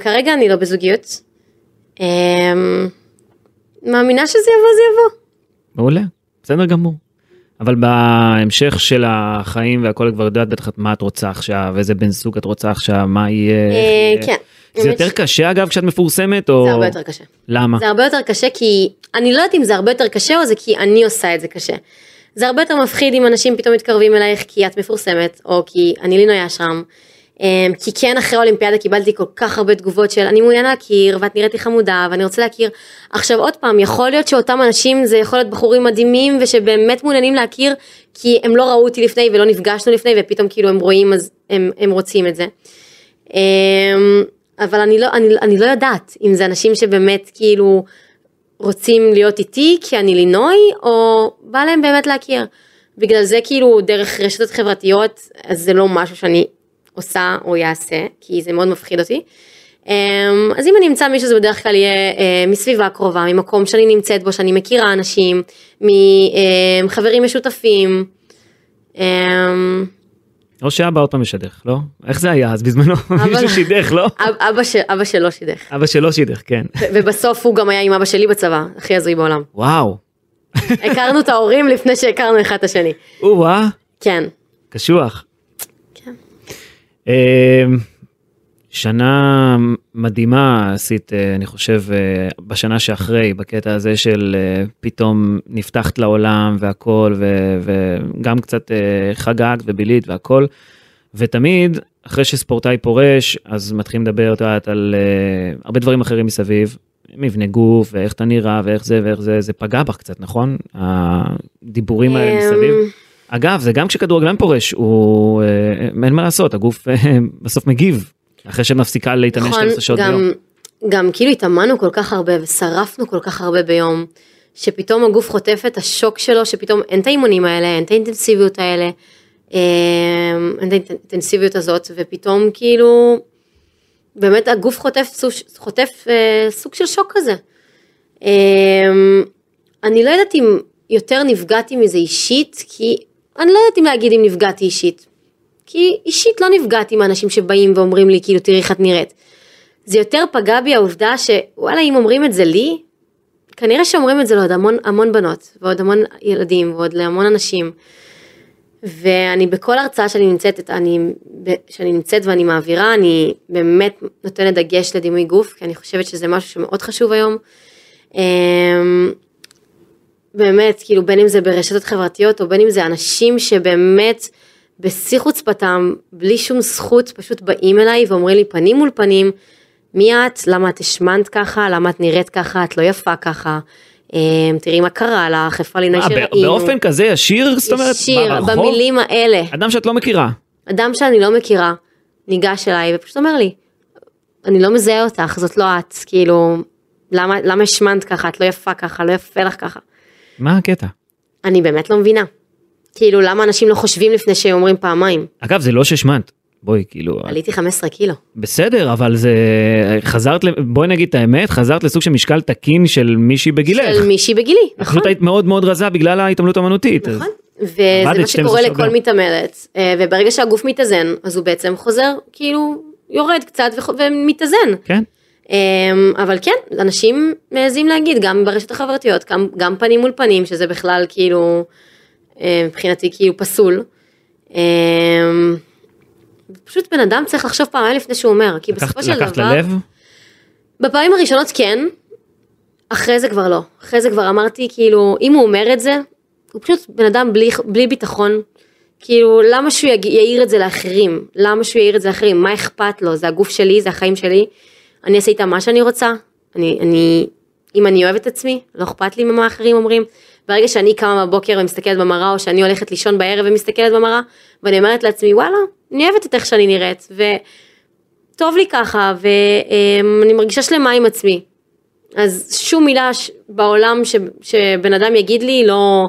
כרגע אני לא בזוגיות. מאמינה שזה יבוא, זה יבוא. מעולה, בסדר גמור. אבל בהמשך של החיים והכל כבר יודעת בטח מה את רוצה עכשיו, איזה בן זוג את רוצה עכשיו, מה יהיה. כן. זה יותר קשה אגב כשאת מפורסמת או... זה הרבה יותר קשה. למה? זה הרבה יותר קשה כי אני לא יודעת אם זה הרבה יותר קשה או זה כי אני עושה את זה קשה. זה הרבה יותר מפחיד אם אנשים פתאום מתקרבים אלייך כי את מפורסמת או כי אני לינוי אשרם. אמ, כי כן אחרי האולימפיאדה קיבלתי כל כך הרבה תגובות של אני מעוניין להכיר ואת נראית לי חמודה ואני רוצה להכיר. עכשיו עוד פעם יכול להיות שאותם אנשים זה יכול להיות בחורים מדהימים ושבאמת מעוניינים להכיר כי הם לא ראו אותי לפני ולא נפגשנו לפני ופתאום כאילו הם רואים אז הם, הם רוצים את זה. אמ, אבל אני לא, אני, אני לא יודעת אם זה אנשים שבאמת כאילו רוצים להיות איתי כי אני לינוי או בא להם באמת להכיר. בגלל זה כאילו דרך רשתות חברתיות אז זה לא משהו שאני עושה או יעשה כי זה מאוד מפחיד אותי. אמ, אז אם אני אמצא מישהו זה בדרך כלל יהיה אה, מסביבה קרובה ממקום שאני נמצאת בו שאני מכירה אנשים מחברים אה, משותפים. אמ, או שאבא עוד פעם משדך, לא? איך זה היה אז בזמנו? מישהו שידך, לא? אבא שלו שידך. אבא שלו שידך, כן. ובסוף הוא גם היה עם אבא שלי בצבא, הכי הזוי בעולם. וואו. הכרנו את ההורים לפני שהכרנו אחד את השני. או-אה. כן. קשוח. כן. שנה מדהימה עשית, אה, אני חושב, אה, בשנה שאחרי, בקטע הזה של אה, פתאום נפתחת לעולם והכל, ו- וגם קצת חגגת ובילית והכל, ותמיד, אחרי שספורטאי פורש, אז מתחילים לדבר, את יודעת, על הרבה דברים אחרים מסביב, מבנה גוף, ואיך אתה נראה, ואיך זה ואיך זה, זה פגע בך קצת, נכון? הדיבורים האלה מסביב. אמ, אגב, זה גם כשכדורגלן פורש, הוא, אין מה לעשות, הגוף בסוף מגיב, אחרי שמפסיקה להתאמן נכון, 12 שעות ביום. גם, גם כאילו התאמנו כל כך הרבה ושרפנו כל כך הרבה ביום, שפתאום הגוף חוטף את השוק שלו, שפתאום אין את האימונים האלה, אין את האינטנסיביות האלה, אה, אין את האינטנסיביות הזאת, ופתאום כאילו, באמת הגוף חוטף, חוטף אה, סוג של שוק כזה. אה, אני לא יודעת אם יותר נפגעתי מזה אישית, כי אני לא יודעת אם להגיד אם נפגעתי אישית. כי אישית לא נפגעתי מאנשים שבאים ואומרים לי כאילו תראי איך את נראית. זה יותר פגע בי העובדה שוואלה אם אומרים את זה לי, כנראה שאומרים את זה לעוד המון המון בנות ועוד המון ילדים ועוד להמון אנשים. ואני בכל הרצאה שאני נמצאת, אני, שאני נמצאת ואני מעבירה, אני באמת נותנת דגש לדימוי גוף, כי אני חושבת שזה משהו שמאוד חשוב היום. אמ, באמת, כאילו בין אם זה ברשתות חברתיות או בין אם זה אנשים שבאמת בשיא חוצפתם, בלי שום זכות, פשוט באים אליי ואומרים לי פנים מול פנים, מי את? למה את השמנת ככה? למה את נראית ככה? את לא יפה ככה. אמ, תראי מה קרה לך, איפה ב- שראינו. באופן כזה ישיר? זאת אומרת, ישיר, ברחוב? במילים האלה. אדם שאת לא מכירה. אדם שאני לא מכירה ניגש אליי ופשוט אומר לי, אני לא מזהה אותך, זאת לא את, כאילו, למה, למה השמנת ככה, את לא יפה ככה, לא יפה לך ככה. מה הקטע? אני באמת לא מבינה. כאילו, למה אנשים לא חושבים לפני שהם אומרים פעמיים? אגב, זה לא שהשמנת. בואי, כאילו, עליתי 15 קילו. בסדר, אבל זה... חזרת, בואי נגיד את האמת, חזרת לסוג של משקל תקין של מישהי בגילך. של מישהי בגילי, נכון? פשוט היית מאוד מאוד רזה בגלל ההתעמלות האמנותית. אז- נכון. וזה עבדת מה 12 שקורה לכל. מתעמלת, אה, וברגע שהגוף מתאזן, אז הוא בעצם חוזר, כאילו, יורד קצת ומתאזן. כן. אמ, אבל כן, אנשים מעזים להגיד, גם ברשת החברתיות, גם, גם פנים מול פנים, שזה בכלל כאילו, אה, מבחינתי כאילו פסול. אמ, פשוט בן אדם צריך לחשוב פעמיים לפני שהוא אומר, כי בסופו לקחת של לקחת דבר, ללב? בפעמים הראשונות כן, אחרי זה כבר לא. אחרי זה כבר אמרתי, כאילו, אם הוא אומר את זה, הוא פשוט בן אדם בלי, בלי ביטחון. כאילו, למה שהוא יעיר את זה לאחרים? למה שהוא יעיר את זה לאחרים? מה אכפת לו? זה הגוף שלי, זה החיים שלי. אני אעשה איתם מה שאני רוצה. אני, אני, אם אני אוהבת את עצמי, לא אכפת לי ממה אחרים אומרים. ברגע שאני קמה בבוקר ומסתכלת במראה, או שאני הולכת לישון בערב ומסתכלת במראה, ואני אומרת לעצמי, וואלה, אני אוהבת את איך שאני נראית, וטוב לי ככה, ואני מרגישה שלמה עם עצמי. אז שום מילה ש- בעולם ש, שבן אדם יגיד לי לא,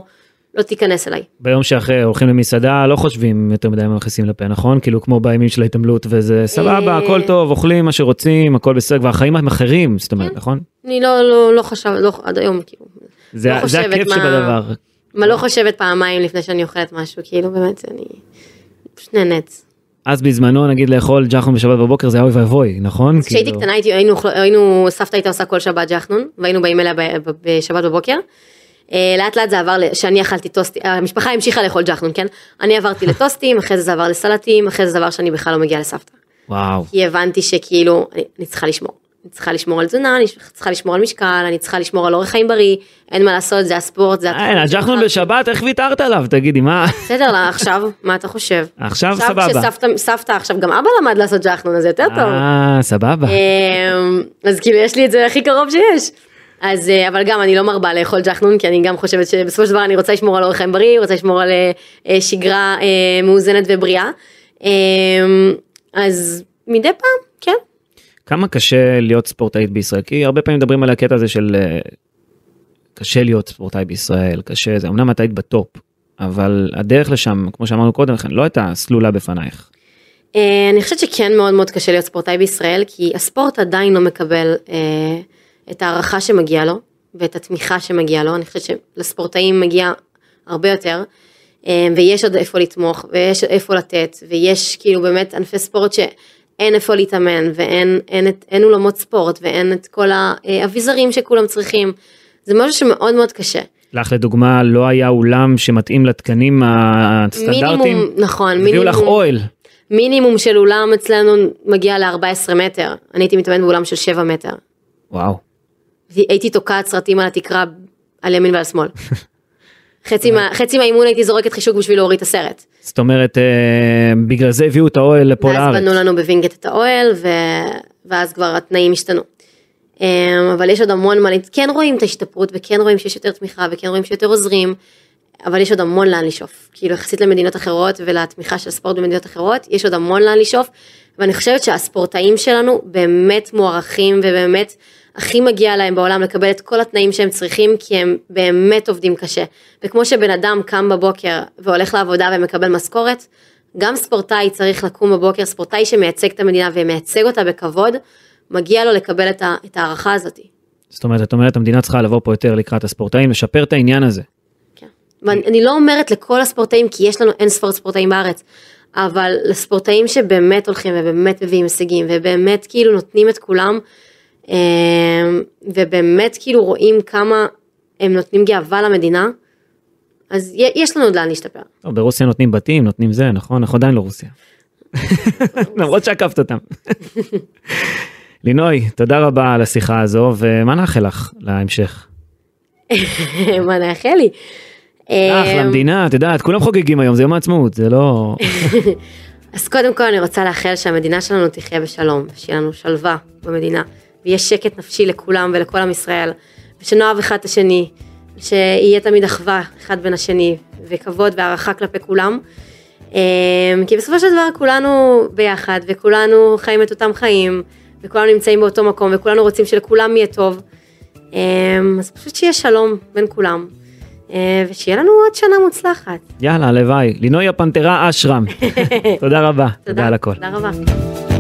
לא תיכנס אליי. ביום שאחרי הולכים למסעדה לא חושבים יותר מדי מה מכניסים לפה נכון כאילו כמו בימים של ההתעמלות וזה סבבה אה. הכל טוב אוכלים מה שרוצים הכל בסדר והחיים הם אחרים זאת אומרת כן. נכון אני לא, לא, לא חשב, לא, עד היום כאילו, זה לא זה הכיף מה- שבדבר מה לא חושבת פעמיים לפני שאני אוכלת משהו, כאילו באמת אני פשוט נהנית. אז בזמנו נגיד לאכול ג'חנון בשבת בבוקר זה היה אוי ואבוי נכון כשהייתי כאילו, קטנה היינו, היינו, סבתא הייתה עושה כל שבת ג'חנון, והיינו באים אליה בשבת בבוקר. אה, לאט לאט זה עבר, שאני אכלתי טוסטים, המשפחה המשיכה לאכול ג'חנון, כן? אני עברתי לטוסטים, אחרי זה זה עבר לסלטים, אחרי זה זה עבר שאני בכלל לא מגיעה לסבתא. וואו כי הבנתי שכאילו, אני, אני צריכה לשמור. אני צריכה לשמור על תזונה, אני צריכה לשמור על משקל, אני צריכה לשמור על אורח חיים בריא, אין מה לעשות, זה הספורט, זה אה, הג'חנון בשבת איך ויתרת עליו תגידי מה בסדר, לא, עכשיו, מה אתה חושב? עכשיו סבבה כשסבתא, סבתא, עכשיו גם אבא למד לעשות ג'חנון, אז זה יותר טוב. אה סבבה אמ, אז כאילו יש לי את זה הכי קרוב שיש. אז אה, אבל גם אני לא מרבה לאכול ג'חנון כי אני גם חושבת שבסופו של דבר אני רוצה לשמור על אורח חיים בריא, רוצה לשמור על אה, שגרה מאוזנת ובריאה. אמ, אז מדי פעם, כן. כמה קשה להיות ספורטאית בישראל? כי הרבה פעמים מדברים על הקטע הזה של אה, קשה להיות ספורטאי בישראל קשה זה. אמנם את היית בטופ אבל הדרך לשם כמו שאמרנו קודם לכן לא הייתה סלולה בפנייך. אה, אני חושבת שכן מאוד מאוד קשה להיות ספורטאי בישראל כי הספורט עדיין לא מקבל אה, את ההערכה שמגיעה לו ואת התמיכה שמגיעה לו, אני חושבת שלספורטאים מגיע הרבה יותר אה, ויש עוד איפה לתמוך ויש איפה לתת ויש כאילו באמת ענפי ספורט שאין איפה להתאמן ואין אין, את- אין אולמות ספורט ואין את כל האביזרים שכולם צריכים, זה משהו שמאוד מאוד קשה. לך לדוגמה לא היה אולם שמתאים לתקנים הסטנדרטיים. מינימום, נכון, הביאו לך. אוהל. מינימום של אולם אצלנו מגיע ל-14 מטר, אני הייתי מתאמן באולם של 7 מטר. וואו. הייתי תוקעת סרטים על התקרה על ימין ועל שמאל. חצי, מה, חצי מהאימון הייתי זורקת חישוק בשביל להוריד את הסרט. זאת אומרת, אה, בגלל זה הביאו את האוהל לפה ואז לארץ. בנו לנו בווינגייט את האוהל, ו... ואז כבר התנאים השתנו. אמ, אבל יש עוד המון מה, כן רואים את ההשתפרות, וכן רואים שיש יותר תמיכה, וכן רואים שיותר עוזרים, אבל יש עוד המון לאן לשאוף. כאילו יחסית למדינות אחרות ולתמיכה של הספורט במדינות אחרות, יש עוד המון לאן לשאוף, ואני חושבת שהספורטאים שלנו באמת מוערכים, ובאמת הכי מגיע להם בעולם לקבל את כל התנאים שהם צריכים, כי הם באמת עובדים קשה. וכמו שבן אדם קם בבוקר והולך לעבודה ומקבל משכורת, גם ספורטאי צריך לקום בבוקר, ספורטאי שמייצג את המדינה ומייצג אותה בכבוד, מגיע לו לקבל את ה- את ההערכה הזאת. זאת אומרת, את אומרת, המדינה צריכה לבוא פה יותר לקראת הספורטאים, לשפר את העניין הזה. כן. ואני לא אומרת לכל הספורטאים, כי יש לנו אין ספורט ספורטאים בארץ, אבל לספורטאים שבאמת הולכים ובאמת מביאים הישגים, ובאמת כאילו נותנים את כולם, ובאמת כאילו רואים כמה הם נותנים גאווה למדינה, אז יש לנו עוד לאן להשתפר. טוב, ברוסיה נותנים בתים, נותנים זה, נכון? אנחנו עדיין לא רוסיה. למרות שעקפת אותם. לינוי, תודה רבה על השיחה הזו, ומה נאחל לך להמשך? מה נאחל לי? לך, אה, למדינה, את יודעת, כולם חוגגים היום, זה יום העצמאות, זה לא... אז קודם כל אני רוצה לאחל שהמדינה שלנו תחיה בשלום, ושיהיה לנו שלווה במדינה, ויהיה שקט נפשי לכולם ולכל עם ישראל, ושנאהב אחד את השני, שיהיה תמיד אחווה אחד בין השני, וכבוד והערכה כלפי כולם. אמ, כי בסופו של דבר כולנו ביחד, וכולנו חיים את אותם חיים, וכולנו נמצאים באותו מקום, וכולנו רוצים שלכולם יהיה טוב. אמ, אז פשוט שיהיה שלום בין כולם, אה, ושיהיה לנו עוד שנה מוצלחת. יאללה, הלוואי. לינוי הפנתרה אשרם. תודה רבה. תודה על הכל. תודה רבה.